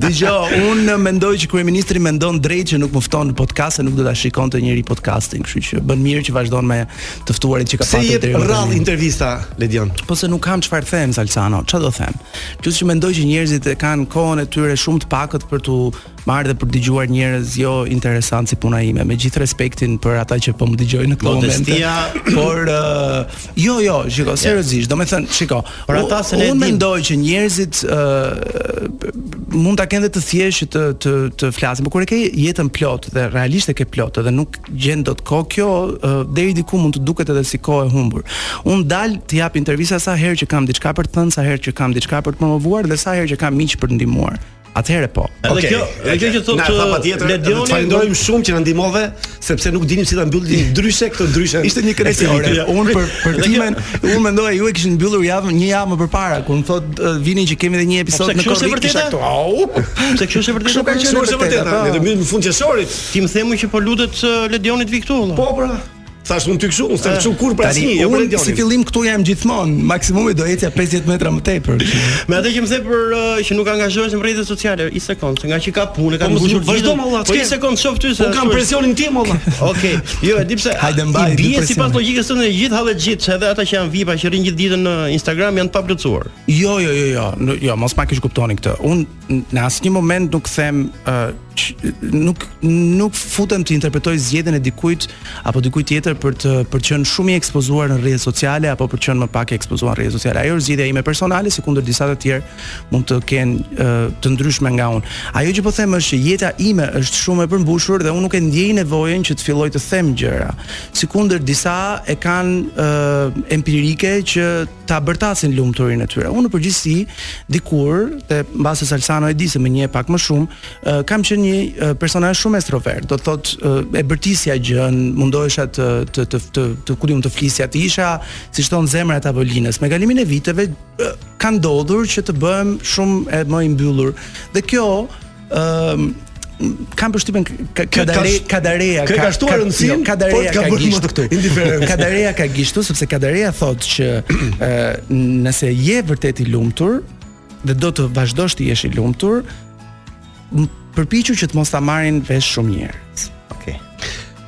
Dëgjo, unë mendoj që kryeministri mendon drejt që nuk më fton në podcast, se nuk do ta shikonte njëri podcastin, kështu që bën mirë që vazhdon me të ftuarit që ka pasur deri më tani. Se jep rrallë intervista Ledion. Po se nuk kam çfarë them Salsano, ça do them? Plus që mendoj që njerëzit e kanë kohën e tyre shumë të pakët për t'u marrë dhe për të dëgjuar njerëz jo interesant si puna ime, me gjithë respektin për ata që po më dëgjojnë në këtë moment. Modestia, por uh, jo, jo, shiko, seriozisht, yeah. domethënë, shiko, për atë se ne unë mendoj që njerëzit uh, mund ta kenë dhe të thjeshtë të të të flasin, por kur e ke jetën plot dhe realisht e ke plot dhe nuk gjen dot kohë kjo uh, deri diku mund të duket edhe si kohë e humbur. Unë dal të jap intervista sa herë që kam diçka për të thënë, sa herë që kam diçka për të promovuar dhe sa herë që kam miq për të ndihmuar. Atëherë po. Edhe okay. kjo, edhe kjo që thotë që tha patjetër, Ledioni. Falenderojmë shumë që na ndihmove, sepse nuk dinim si ta mbyllim ndryshe këtë ndryshe. Ishte një kresë ore. Unë për për Zotin, unë mendoja ju e kishit mbyllur javën një javë më përpara, kur më thotë vini që kemi edhe një episod në korrik. Kjo është e vërtetë. Au. Pse kjo është e vërtetë? Kjo është e vërtetë. Ne do mbyllim në fund të qershorit. Ti më themu që po lutet Ledioni të vijë këtu. Po pra. Thash unë ty kështu, unë s'kam kështu kur për asnjë, jo për Ledionin. Si fillim kështu jam gjithmonë, maksimumi do ecja 50 metra më tepër. Me atë që më the për uh, që nuk angazhohesh në rrjetet sociale, një sekond, se nga që ka punë, ka po, mbushur gjithë. Vazhdo më valla. Po një sekond shoh ty se. Unë kam presionin tim valla. Okej. Jo, e di pse. Hajde mbaj. I bie sipas logjikës tënde gjithë hallë gjithë, edhe ata që janë VIP-a që rrin gjithë ditën në Instagram janë të paplotësuar. Jo, jo, jo, jo. Jo, mos ma keqkuptoni këtë. Unë në asnjë moment nuk them uh, nuk nuk futem të interpretoj zgjedhjen e dikujt apo dikujt tjetër për të për të qenë shumë i ekspozuar në rrjete sociale apo për të qenë më pak i ekspozuar në rrjete sociale. Ajo është zgjedhja ime personale, sikundër disa të tjerë mund të kenë uh, të ndryshme nga unë. Ajo që po them është që jeta ime është shumë e përmbushur dhe unë nuk e ndjej nevojën që të filloj të them gjëra. Sikundër disa e kanë uh, empirike që ta bërtasin lumturinë e tyre. Unë në përgjithësi dikur dhe mbase Salsano e di se më njeh pak më shumë, uh, kam qenë një uh, personazh shumë ekstrovert. Do të thotë uh, e bërtisja gjën, mundohesha të të të të, të, të, të, të flisja, të isha siç thonë zemra e tavolinës. Me kalimin e viteve uh, ka ndodhur që të bëhem shumë e më i mbyllur. Dhe kjo Ëm kam përshtypjen Kadare Kadarea ka ka shtuar rëndësi jo, Kadarea ka gisht këtu indiferent Kadarea ka gisht këtu sepse Kadarea thotë që nëse je vërtet i lumtur dhe do të vazhdosh të jesh i lumtur përpiqu që të mos ta marrin vesh shumë njerëz. Okej. Okay.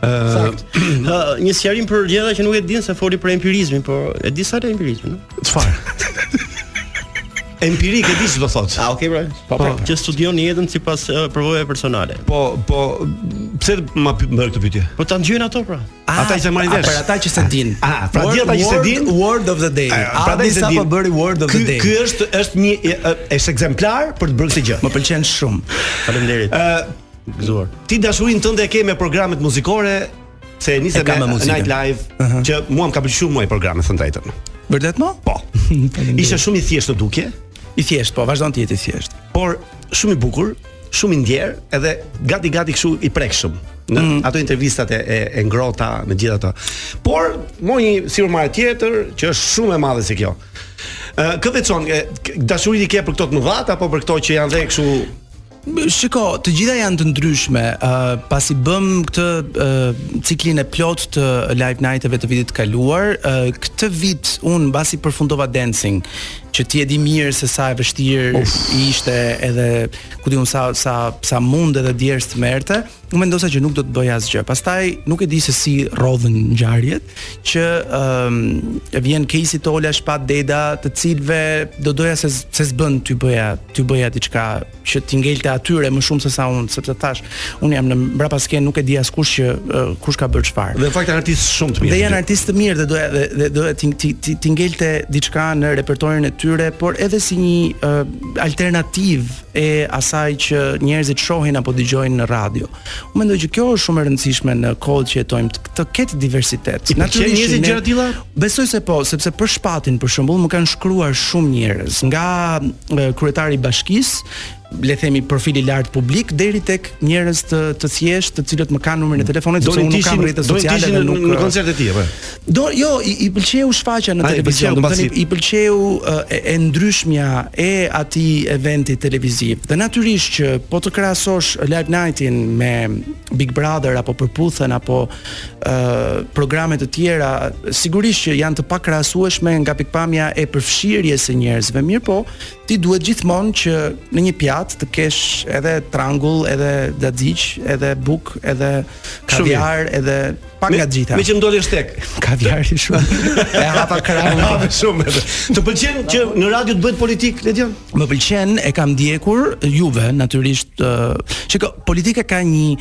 Sakt. Ë, një sqarim për njerëz që nuk e din se foli për empirizmin, po e di ç'është empirizmi. no? Çfarë? Empirik e di ç'do thotë. A, okay, pra. Po, pra, që studion jetën sipas ë, përvojave personale. Po, po pse ma py- më bën këtë pyetje? Po ta dëgjojnë ata pra. Ata që marrin vesh. Për ata që s'e dinë. Ah, për ata që s'e dinë. Word of the day. Ah, pra di se sa din. po bëri word of the Ky day. ky është është një e- e- është ekzemplar për të bërë këtë gjë. Më pëlqen shumë. Faleminderit. Ë, Gëzuar. Ti dashurinë tënde e ke me programet muzikore se e nise me Night Live, uh -huh. që mua më ka pëlqyer shumë ai program, thënë drejtën. Vërtet më? Po. Ishte shumë i thjeshtë në dukje. I thjeshtë, po, vazhdon të jetë i thjeshtë. Por shumë i bukur, shumë i ndjerë, edhe gati gati kështu i prekshëm në mm. ato intervistat e, e, e ngrota me gjithë ato. Por mban një sipërmarrje tjetër që është shumë e madhe se kjo. Ë, uh, ku të çon, dashurinë e ke për këto të mëdha apo për këto që janë dhe kështu Shiko, të gjitha janë të ndryshme. Ë uh, pasi bëmë këtë uh, ciklin e plotë të live night-eve të vitit të kaluar, uh, këtë vit unë mbasi përfundova dancing, që ti e di mirë se sa e vështirë ishte edhe ku di unë sa sa sa mund edhe djersë të merrte. Unë mendoja që nuk do të bëja asgjë. Pastaj nuk e di se si rrodhën ngjarjet që ëm um, vjen Kejsi Tola, Shpat Deda, të cilëve do doja t'u bëja, t'u bëja diçka që t'i ngelte atyre më shumë se sa unë, sepse thashë, unë jam në mbrapaskenë, nuk e di askush që uh, kush ka bërë çfarë. Dhe fakt janë artistë shumë të mirë. Dhe janë artistë të mirë dhe doja dhe, dhe doja t'i t'i t'i, t'i ngelte diçka në repertorin e tyre, por edhe si një uh, alternativë e asaj që njerëzit shohin apo dëgjojnë në radio. Unë mendoj që kjo është shumë e rëndësishme në kohët që jetojmë, të, të ketë diversitet. Natyrisht njerëzit gjëra të tilla? Besoj se po, sepse për Shpatin për shembull më kanë shkruar shumë njerëz, nga kryetari i bashkisë, le themi profil i lartë publik deri tek njerëz të të thjeshtë, të cilët më kanë numrin e telefonit sepse unë nuk kam rrjete sociale dhe nuk në koncert e tij apo. Do, jo, i, i pëlqeu shfaqja në televizion, do të thënë i pëlqeu e, e ndryshmja e atij eventi televiziv. Dhe natyrisht që po të krahasosh Live Night-in me Big Brother apo Përputhen apo ë programe të tjera, sigurisht që janë të pakrahasueshme nga pikëpamja e përfshirjes së njerëzve. Mirëpo, ti duhet gjithmonë që në një pjatë të kesh edhe trangull, edhe daxhiq, edhe bukë, edhe kaviar, edhe Pak nga të gjitha. Meqë më dole në shteg. Kaviar shumë. e hapa krahun. E hapa shumë. Të pëlqen që në radio të bëhet politikë, Ledion? Më pëlqen, e kam ndjekur juve natyrisht. Uh, Shikoj, politika ka një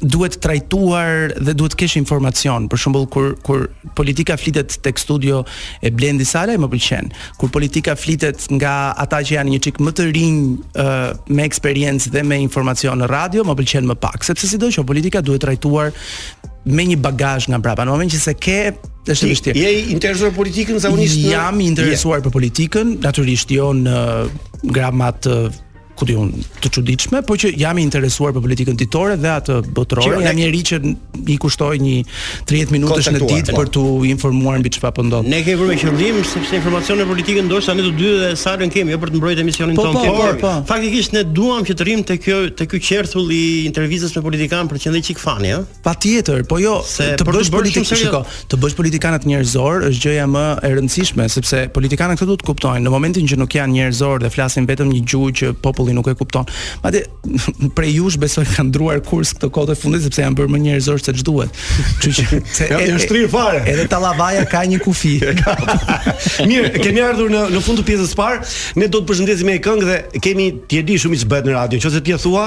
duhet trajtuar dhe duhet të kesh informacion. Për shembull kur kur politika flitet tek studio e Blendi Salajt më pëlqen. kur politika flitet nga ata që janë një çik më të rinj uh, me eksperiencë dhe me informacion në radio, më pëlqen më pak, sepse sidoqoftë politika duhet trajtuar me një bagazh nga brapa. Në momentin që se ke është e vështirë. Je i interesuar për politikën zakonisht? Jam i interesuar yeah. për politikën, natyrisht jo në gramat ku di un të çuditshme, por që jam i interesuar për politikën ditore dhe atë botërore. Jam njeri që i kushtoj një 30 minutësh në ditë për t'u informuar mbi çfarë po ndodh. Ne kemi për qëllim sepse informacione politike ndoshta ne të dy dhe Sara i kemi jo për të mbrojtë emisionin po, tonë. Po, po, po, faktikisht ne duam që të rrim te kjo te ky qerthull i intervistës me politikanë për të qenë çik fani, ëh. Patjetër, po jo, se të bësh politikë, shiko, të bësh politikanët njerëzor është gjëja më e rëndësishme, sepse politikanët këtu duhet të kuptojnë në momentin që nuk janë njerëzor dhe flasin vetëm një gjuhë që populli nuk e kupton. Madje prej jush besoj kanë ndruar kurs këto kohët e fundit sepse janë bërë më njerëzor se ç'duhet. Kështu që se ja, janë shtrirë fare. Edhe tallavaja ka një kufi. Mirë, kemi ardhur në në fund të pjesës së parë. Ne do të përshëndesim me këngë dhe kemi ti e di shumë mirë ç'bëhet në radio. Nëse ti e thua,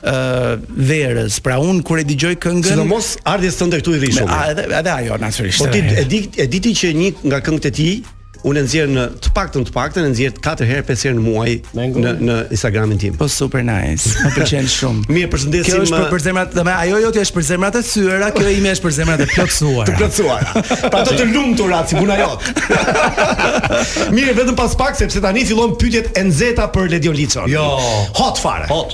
ë verës. Pra un kur e dëgjoj këngën, sidomos ardhjes tënde këtu i rri shumë. Edhe edhe ajo natyrisht. Po ti e di e di ti që një nga këngët e tij unë e nxjerr në të paktën të paktën e nxjerr 4 herë 5 herë në muaj në në Instagramin tim. Po super nice. Më pëlqen shumë. Mirë, përshëndesim. Kjo është për, për zemrat, do të ajo jote është për zemrat e thyera, kjo ime është për zemrat e plotësuara. Të plotësuara. Pa ato të lumtura si puna jote. Mirë, vetëm pas pak sepse tani fillojnë pyetjet e nxehta për Ledion Liçon. Jo. Hot fare. Hot.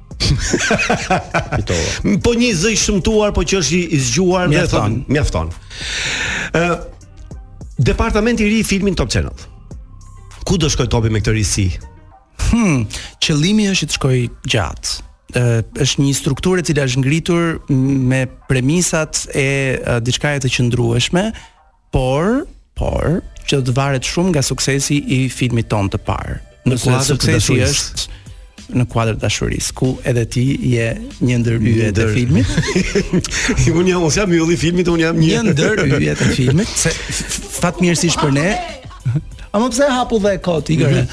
po një zë i shëmtuar, po që është i zgjuar, mjafton. Mjafton. Ë departamenti i ri i filmit në Top Channel. Ku do shkojë Topi me këtë risi? Hmm, qëllimi është që të shkojë gjatë. Ë është një strukturë e cila është ngritur m- me premisat e ë, diçkaje të qëndrueshme, Por, por që do të varet shumë nga suksesi i filmit tonë të parë. Nëse suksesi është Në kuadër të dashurisë, ku edhe ti je një ndër yjet e filmit. unë s'jam, jo s'jam ylli i filmit, unë jam një ndër yjet e filmit, se fatmirësisht për ne. A më pse hapu dhe kot i gjerë?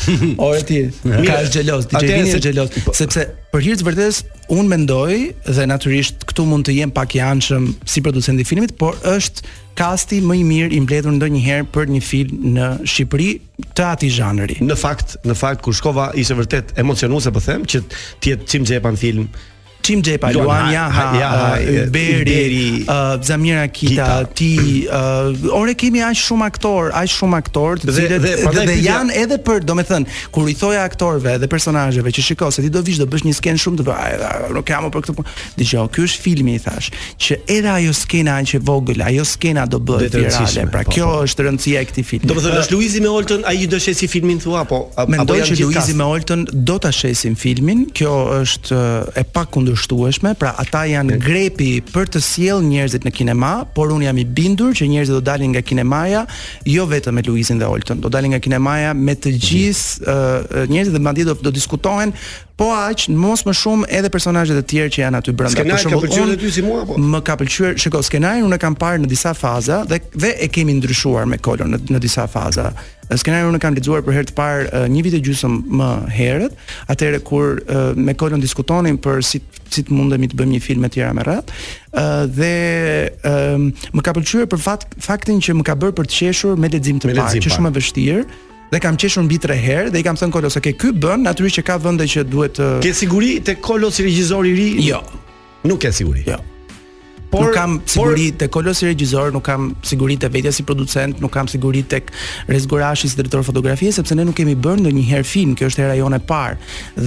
Ore ti, ky është xheloz, ti je një xheloz, po- sepse për hir të së vërtetës unë mendoj dhe natyrisht këtu mund të jem pak i anshëm si producent i filmit, por është kasti më i mirë i mbledhur ndonjëherë për një film në Shqipëri të atij zhanri. Në fakt, në fakt kur shkova ishte vërtet emocionuese po them që të jetë Tinka Kurti në film, Çim Xhepa, Luan Jaha, ja, uh, Beri, uh, Zamira Kita, ti, uh, ore kemi aq shumë aktor, aq shumë aktor, të cilët dhe, dhe, dhe, dhe janë edhe për, domethënë, kur i thoja aktorëve dhe personazheve që shikoj se ti do vish do bësh një skenë shumë të vërtetë, nuk jam për këtë punë. Dgjoj, ky është filmi i thash. që edhe ajo skena aq e vogël, ajo skena do bëhet virale. Pra po, kjo po. është rëndësia e këtij filmi. Domethënë është Luizi me Oltën, ai do shesi filmin thua apo unë mendoj që Luizi me Oltën do ta shesin filmin. Kjo është e pakundërshtueshme, pra ata janë grepi për të sjellë njerëzit në kinema, por unë jam i bindur që njerëzit do dalin nga kinemaja jo vetëm me Luizin dhe Oltën, do dalin nga kinemaja me të gjithë njerëzit dhe madje do do diskutohen po aq në mos më shumë edhe personazhe të tjerë që janë aty brenda. Skenari të ka pëlqyer edhe ty si mua apo. Më ka pëlqyer, shiko, skenarin unë e kam parë në disa faza dhe dhe e kemi ndryshuar me Kolon në, në disa faza. Skenarin unë e kam lexuar për herë të parë uh, një vit e gjysëm më herët, atëherë kur uh, me Kolon diskutonim për si si të mundemi të bëjmë një film etj me radhë. Ë uh, dhe uh, më ka pëlqyer për fat faktin që më ka bërë për të qeshur me lexim të parë, që është shumë e vështirë. dhe kam qeshur mbi tre herë dhe i kam thënë Kolos, "Ok, ky bën, natyrisht që ka vende që duhet të Ke siguri te Kolo si regjizor i ri? Jo. Nuk ke siguri. Jo. Por nuk kam siguri por... te Kolo si regjisor, nuk kam siguri te vetja si producent, nuk kam siguri tek Rez Gorashi si drejtor fotografie sepse ne nuk kemi bërë ndonjëherë film, kjo është hera jonë e parë.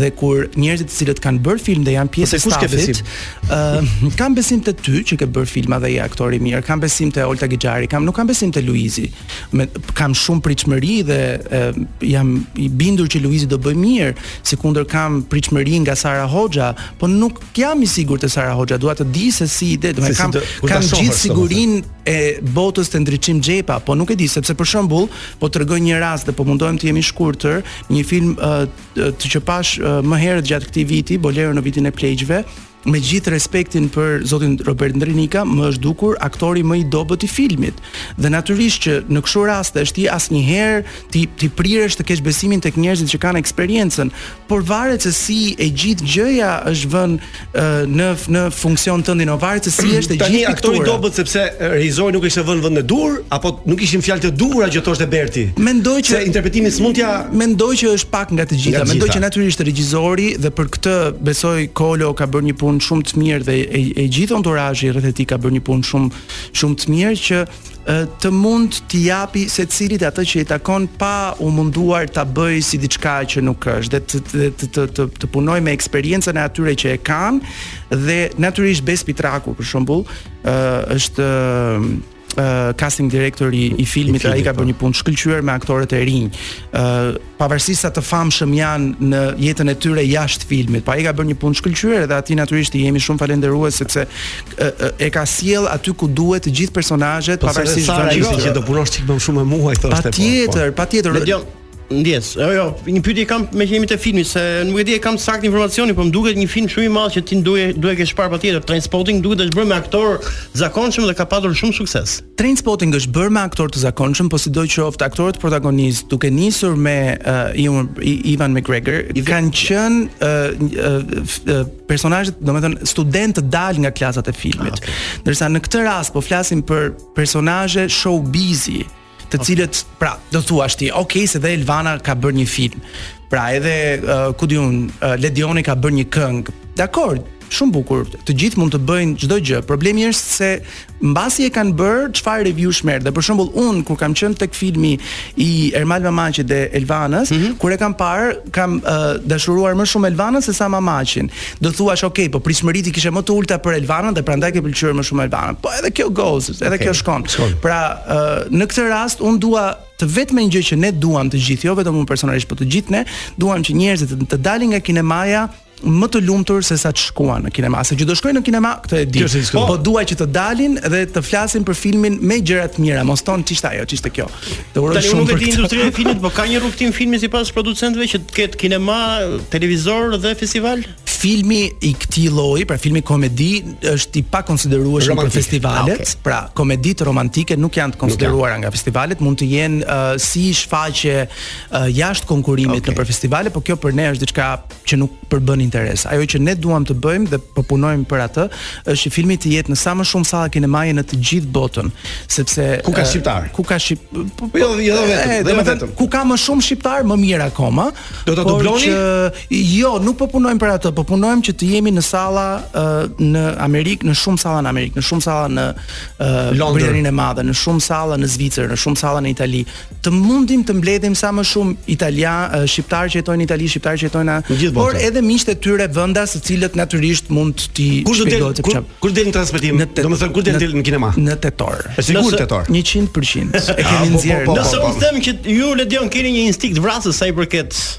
Dhe kur njerëzit të cilët kanë bërë film dhe janë pjesë e stafit, ë uh, kam besim te ty që ke bërë filma dhe je aktor i mirë, kam besim te Olta Gixhari, kam nuk kam besim te Luizi. me kam shumë pritshmëri dhe e, jam i bindur që Luizi do bëjë mirë, sikundër kam pritshmëri nga Sara Hoxha, po nuk jam i sigurt te Sara Hoxha, dua të di se si ide, do të kam si kam gjithë sigurinë e botës te Ndriçim Xhepa, po nuk e di sepse për shembull, po tregoj një rast dhe po mundohem të jem i shkurtër, një film uh, të që pashë uh, më herët gjatë këtij viti, Bolero në vilën e pleqve, me gjithë respektin për zotin Robert Ndrenika, më është dukur aktori më i dobët i filmit. Dhe natyrisht që në këto raste është ti asnjëherë ti ti priresh të kesh besimin tek njerëzit që kanë eksperiencën, por varet se si e gjithë gjëja është vënë në në funksion tëndin, o varet se si është e gjithë. Tani aktori i dobët sepse regjizori nuk ishte vënë vendin e duhur apo nuk ishin fjalë të duhura që thoshte Berti. Mendoj që interpretimi s'mund t'ja mendoj që është pak nga të gjitha. Mendoj që natyrisht regjizori dhe për këtë besoj Kolo ka bërë një punë shumë të mirë dhe e, e gjithë anturazhi rreth tij ka bërë një punë shumë shumë të mirë që të mund t'i japë secilit atë që i takon pa u munduar ta bëjë si diçka që nuk është dhe të të të të, të, të punojë me eksperiencën e atyre që e kanë dhe natyrisht Bes Bitraku për shembull është uh, casting direktori i filmit, ai ka po. bërë një punë të shkëlqyer me aktorët e rinj. ë uh, pavarësisht sa të famshëm janë në jetën e tyre jashtë filmit, pa po ai ka bërë një punë të shkëlqyer dhe atij natyrisht i jemi shumë falënderues sepse uh, uh, e ka sjellë aty ku duhet të gjithë personazhet po, pavarësisht se ai që do punosh çik më shumë me mua i thoshte. Patjetër, po. patjetër. Ndjes, jo, jo, një pyetje kam meqë jemi te filmi se nuk e di e kam saktë informacionin, por më duket një film shumë i madh që ti duhet duhet ta kesh parë patjetër. Trainspotting duhet të është bërë me aktorë të zakonshëm dhe ka patur shumë sukses. Trainspotting është bërë me aktorë të zakonshëm, po sidoqoftë aktorët protagonistë, duke nisur me uh, Ewan, Ewan McGregor, I kanë qenë uh, uh, uh, personazhe, domethënë studentë të dalë nga klasat e filmit. Ah, okay. Ndërsa në këtë rast po flasim për personazhe showbizi, të cilët pra do thuash ti, ok, se dhe Elvana ka bërë një film. Pra edhe uh, ku di un, uh, Ledioni ka bërë një këngë. Dakord, shumë bukur. Të gjithë mund të bëjnë çdo gjë. Problemi është se mbasi e kanë bërë çfarë reviews merr. Dhe për shembull un kur kam qenë tek filmi i Ermal Mamaqit dhe Elvanës, mm -hmm. kur e kam parë kam uh, dashuruar më shumë Elvanën se sa Mamaqin. Do thuash, ok, po pritshmëritë i kishe më të ulta për Elvanën dhe prandaj ke pëlqyer më shumë Elvanën. Po edhe kjo goes, edhe okay. kjo shkon. Pra, uh, në këtë rast un dua vetëm një gjë që ne duam të gjithë, jo vetëm unë personalisht, por të gjithë ne, duam që njerëzit të, të dalin nga kinemaja më të lumtur se sa të shkuan në kinema. Se që do shkojnë në kinema, këtë e di. Po, po dua që të dalin dhe të flasin për filmin me gjëra të mira. Mos thonë ç'ishte ajo, ç'ishte kjo. Të uroj shumë. Nuk e di industrinë e filmit, po ka një rrugëtim filmi sipas producentëve që të ketë kinema, televizor dhe festival. Filmi i këtij lloji, pra filmi komedi, është i pakonsiderueshëm për festivalet. Ah, okay. Pra, komeditë romantike nuk janë të konsideruara nga festivalet, mund të jenë uh, si shfaqje uh, jashtë konkurrimit okay. nëpër festivale, por kjo për ne është diçka që nuk përbën interes. Ajo që ne duam të bëjmë dhe po punojmë për atë është që filmi të jetë në sa më shumë salla kinemaje në të gjithë botën, sepse ku ka shqiptar? Ku ka shqip? Po, po jo, jo vetëm, dhe më vetëm. Ku ka më shumë shqiptar, më mirë akoma. Do ta dubloni? Që, jo, nuk po punojmë për atë, po punojmë që të jemi në salla në Amerikë, në shumë salla në Amerikë, në shumë salla në Londrën e Madhe, në shumë salla në Zvicër, në shumë salla në Itali. të mundim të mbledhim sa më shumë italianë, shqiptarë që jetojnë në Itali, shqiptarë që jetojnë në por edhe miqtë e tyre vendas, të cilët natyrisht mund të kush do të kush kur del në transmetim, domethënë kur del në kinema. Në tetor. Është sigurt tetor. 100%. E kemi nxjerrë. Nëse u them që ju Ledion keni një instinkt vrasës sa i përket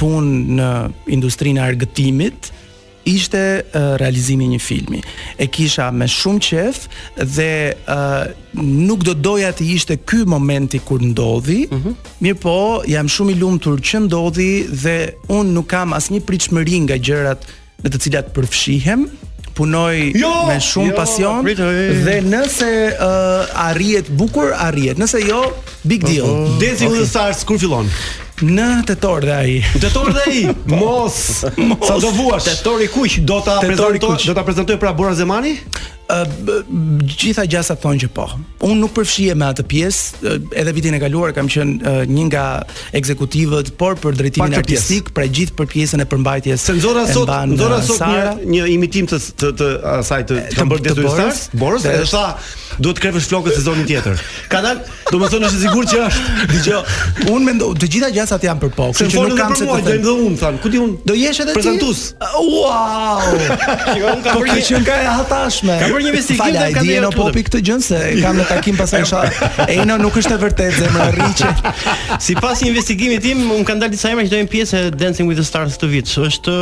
punë në industrinë e argëtimit, ishte uh, realizimi i një filmi. E kisha me shumë qejf dhe uh, nuk do doja të ishte ky momenti kur ndodhi. Mm -hmm. Mirëpo jam shumë i lumtur që ndodhi dhe un nuk kam asnjë pritshmëri nga gjërat në të cilat përfshihem, punoj jo, me shumë jo, pasion jo, dhe nëse uh, arrihet bukur, arrihet. Nëse jo, big deal. Uh -huh. Dancing okay. with the Stars kur fillon? Në tetor dhe ai. Në tetor dhe ai. Mos. Sa do vuash? Tetori kuq do ta prezantoj, do ta prezantoj pra Bora Zemani? gjitha gjasat thonë që po. Unë nuk përfshihem në atë pjesë, edhe vitin e kaluar kam qenë një nga ekzekutivët, por për drejtimin artistik, pra gjithë për pjesën e përmbajtjes. Se nxora sot, nxora sot një një imitim të të të asaj të të bërë detyrisht, Borës, edhe sa duhet të krehësh flokët sezonin tjetër. Ka dalë Domethënë është sigur që është. Dëgjo, unë mendoj, të gjitha gjasat janë për po. Kështu që nuk kam ç'të them. Do, më thanë, ku di unë? Do jesh edhe ti. Prezantues. Wow! Jo, unë kam bërë një nga e hatashme. Kam bërë një investigim dhe kam dhënë popi këtë gjën se kam në takim pas isha. Ejna nuk është e vërtetë zemra, rri qetë. Sipas investigimit tim, më kanë dalë disa emra që do të jenë pjesë e Dancing with the Stars këtë vit. Është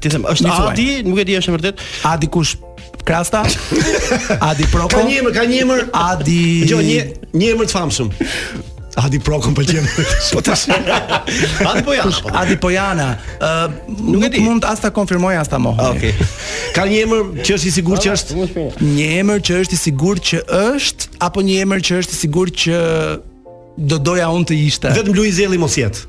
T'i them, është Adi, nuk e di është e vërtet. Adi kush? Krasta? Adi Proko? Ka një emër, ka një emër. Adi. Jo, një një emër të famshëm. Adi Proko më pëlqen. Po tash. Adi Pojana. Po Adi Pojana. Ë, nuk e di. Mund as ta konfirmoj as ta mohoj. Ah, okej. Ka një emër që është i sigurt që është një emër që është i sigurt që është apo një emër që është i sigurt që do doja unë të ishte. Vetëm Luiz Ejlli mos jetë.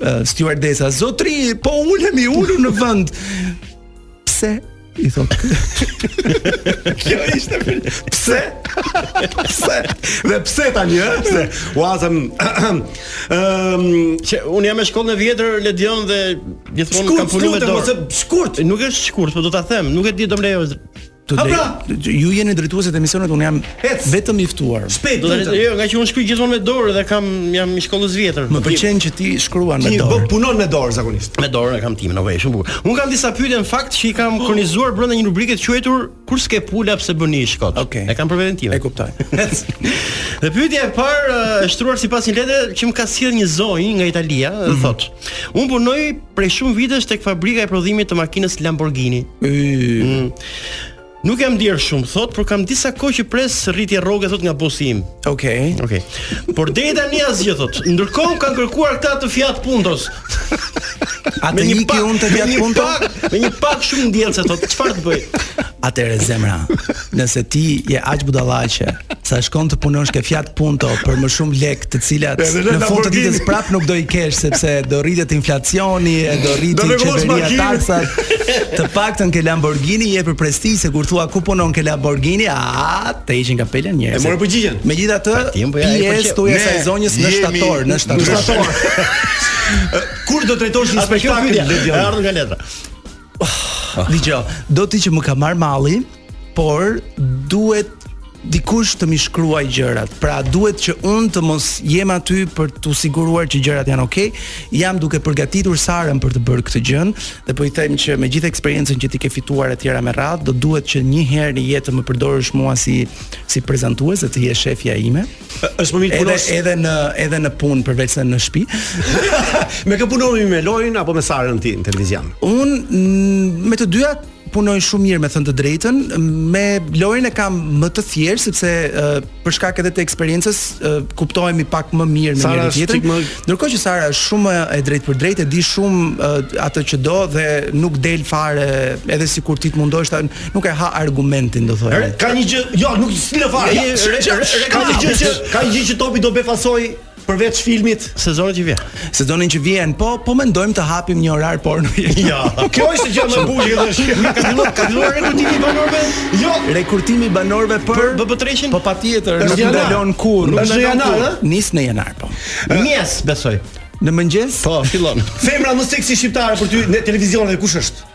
uh, stjuardesa, zotri, po ulem i ulur në vend. Pse? i thot kjo ishte pse pse dhe pse tani ë pse uazëm ëm ehm, që un jam me shkollën e vjetër Ledion dhe gjithmonë kam punuar me dorë shkurt nuk është shkurt po do ta them nuk e di do më lejo Të ha pra, ju jeni drejtuesit e emisionit, unë jam Ec. vetëm i ftuar. Shpejt, do të jo, nga që unë shkruaj gjithmonë me dorë dhe kam jam i shkollës vjetër. Më pëlqen që ti shkruan me dorë. Ti punon me dorë zakonisht. Me dorë e kam timin, ok, shumë bukur. Unë kam disa pyetje në fakt që i kam kronizuar brenda një rubrike të quajtur kur s'ke pula pse bën ish kot. Ok. E kam për veten time. E kuptoj. Ec. Dhe pyetja e parë është shtruar sipas një letre që më ka sjell një zonjë nga Italia, mm -hmm. thotë: Unë punoj Prej shumë vitesh tek fabrika e prodhimit të makinës Lamborghini. Mm. Nuk jam ndier shumë, thot, por kam disa kohë që pres rritje rroge thot nga bosi im. Okej. Okay. Okej. Okay. Por deri tani asgjë thot. Ndërkohë më kanë kërkuar këta të Fiat Puntos. A të iki unë të Fiat Punto? Me një pagë shumë ndjellë se thot, çfarë të bëj? Atëhere zemra, nëse ti je aq budallaqe, sa shkon të punosh ke Fiat Punto për më shumë lek, të cilat në fund të ditës prap nuk do i kesh sepse do rritet inflacioni, e do rritet i qeveria taksat. Të paktën ke Lamborghini je për prestigj se kur thua ku punon ke Lamborghini, a të heqin kapelen njerëz. E more përgjigjen. Megjithatë, ti po je këtu e sa zonjës në shtator, në shtator. Kur do të drejtosh një spektakël? Ardhën nga letra. Ah. Dëgjo, do ti që më ka marr malli, por duhet dikush të m'i shkruaj gjërat. Pra duhet që unë të mos jem aty për t'u siguruar që gjërat janë okay. Jam duke përgatitur Sarën për të bërë këtë gjën dhe po i them që me gjithë eksperiencën që ti ke fituar etj me radh, do duhet që një herë në jetë të më përdorësh mua si si prezantues dhe të jesh shefja ime. Është më mirë edhe, punosh edhe në edhe në punë përveç se në shtëpi. me kë punon me Lojin apo me Sarën ti në televizion? Un me të dyja punoj shumë mirë me thënë të drejtën, me Lojin e kam më të thjeshtë sepse uh, për shkak edhe të eksperiencës uh, kuptohemi pak më mirë me njëri tjetrin. Më... Ndërkohë që Sara është shumë e drejtpërdrejtë, e di shumë uh, atë që do dhe nuk del fare edhe sikur ti të mundohesh ta Nuk e ha argumentin, do thonë. Ka një gjë, jo, nuk si në fare. Ka një gjë që ka një gjë që Topi do befasojë përveç filmit sezonin që vjen. Sezonin që vjen, po po mendojmë të hapim një orar porno. Jo. Kjo është gjëja më e bukur që është. Ka filluar ka filluar rekrutimi i banorëve? Jo. Rekrutimi i banorëve për BB3-shin? Po patjetër, nuk ndalon kurrë. Në janar, ë? Nis në janar, po. Mes, besoj. Në mëngjes? Po, fillon. Femra më seksi shqiptare për ty në televizion dhe kush është?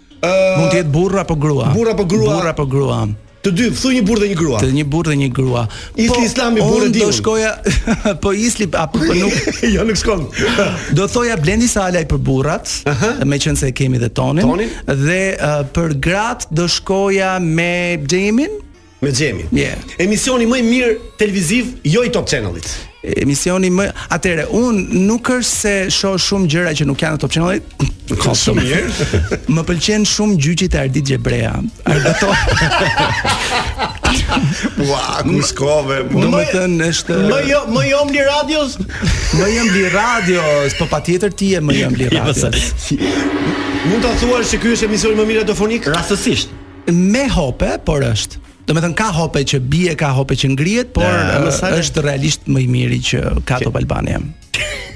Mund të jetë burrë apo grua? Burrë apo grua? Burrë apo grua? Të dy, thuaj një burrë dhe një grua. Të një burrë dhe një grua. Isli po, Islami burrë diun. Do shkoja po Isli apo po nuk. jo nuk shkon. do thoja Blendi Salaj për burrat, uh -huh. meqenëse e kemi dhe Tonin, Tonin? dhe uh, për gratë do shkoja me Xhemin. me Xhemin. Yeah. Emisioni më i mirë televiziv jo i Top Channel-it. Emisioni më atëre, un nuk është se shoh shumë gjëra që nuk janë në Top Channel. Ka shumë mirë. më pëlqen shumë gjyqi të Ardit Gjebrea. Ardito. Ua, ku shkove. Domethënë është Me zemrën, me zemrën e radios. më jam mbi radios, po patjetër ti je më jam mbi radios. Mund ta thuash se ky është emisioni më i mirë radiofonik? Rastësisht. me hope, po është. Domethënë ka hope që bie, ka hope që ngrihet, por e, e, është realisht më i miri që ka Top Albania.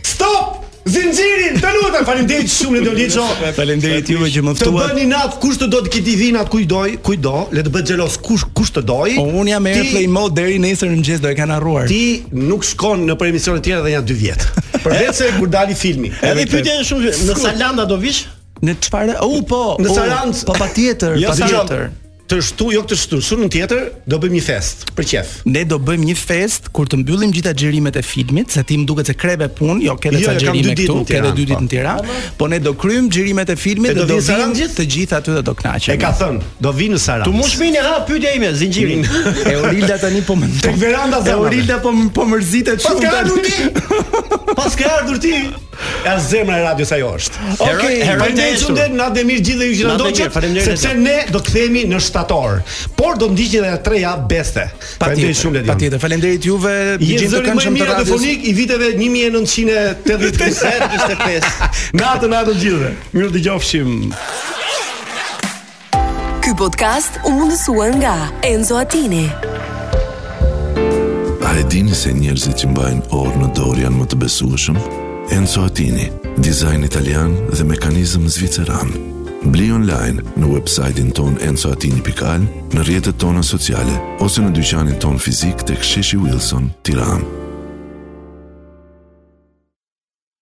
Stop! Zinxhirin, të lutem, faleminderit shumë Ledion Liço. Faleminderit juve që më ftuat. Të bëni nat kush të do të kiti vinat kuj doj, kuj do, le të bëhet xheloz kush kush të dojë. Po un jam airplane mode deri nesër në mëngjes do e kanë harruar. Ti nuk shkon nëpër emisione të tjera dhe janë 2 vjet. Përveç se kur dali filmi. Edhe pyetja është shumë, në Sarandë do vish? Në çfarë? U po, në Sarandë. Po patjetër, jo, patjetër. Të shtu, jo këtë shtu, të shtunën tjetër do bëjmë një festë për qejf. Ne do bëjmë një festë kur të mbyllim gjitha xhirimet e filmit, se ti më duket se kreve punë, jo ke ende xhirime këtu, ke edhe dy ditë në Tiranë, po ne do kryejmë xhirimet e filmit dhe do vinë gjithë të gjitha aty dhe do kënaqemi. E ka thënë, do vinë në Sarandë. Tu mos mini ha pyetja ime, zinxhirin. E Orilda tani po më. Tek veranda zë. Orilda po po mërzitet shumë tani. Paske ardhur ti. Ja zemra e radios ajo është. Okej, okay, heronj të heshtur. Faleminderit natën e mirë gjithë ju që na ndoqët. Sepse ne do të kthehemi në shtator. Por do ndiqni edhe tre javë beste. Faleminderit shumë Ledion. Patjetër, faleminderit juve. Ju jeni të këndshmit e radios. i viteve 1980-85. Natën, natën të gjithëve. Mirudëgjofshim. Ky podcast u mundësua nga Enzo Attini. A e dini se njerëzit që mbajnë orë në dorë janë më të besueshëm? Enzo Attini, dizajn italian dhe mekanizëm zviceran. Bli online në website-in tonë enzoattini.al, në rrjetet tona sociale, ose në dyqanin tonë fizik tek sheshi Wilson, Tiranë.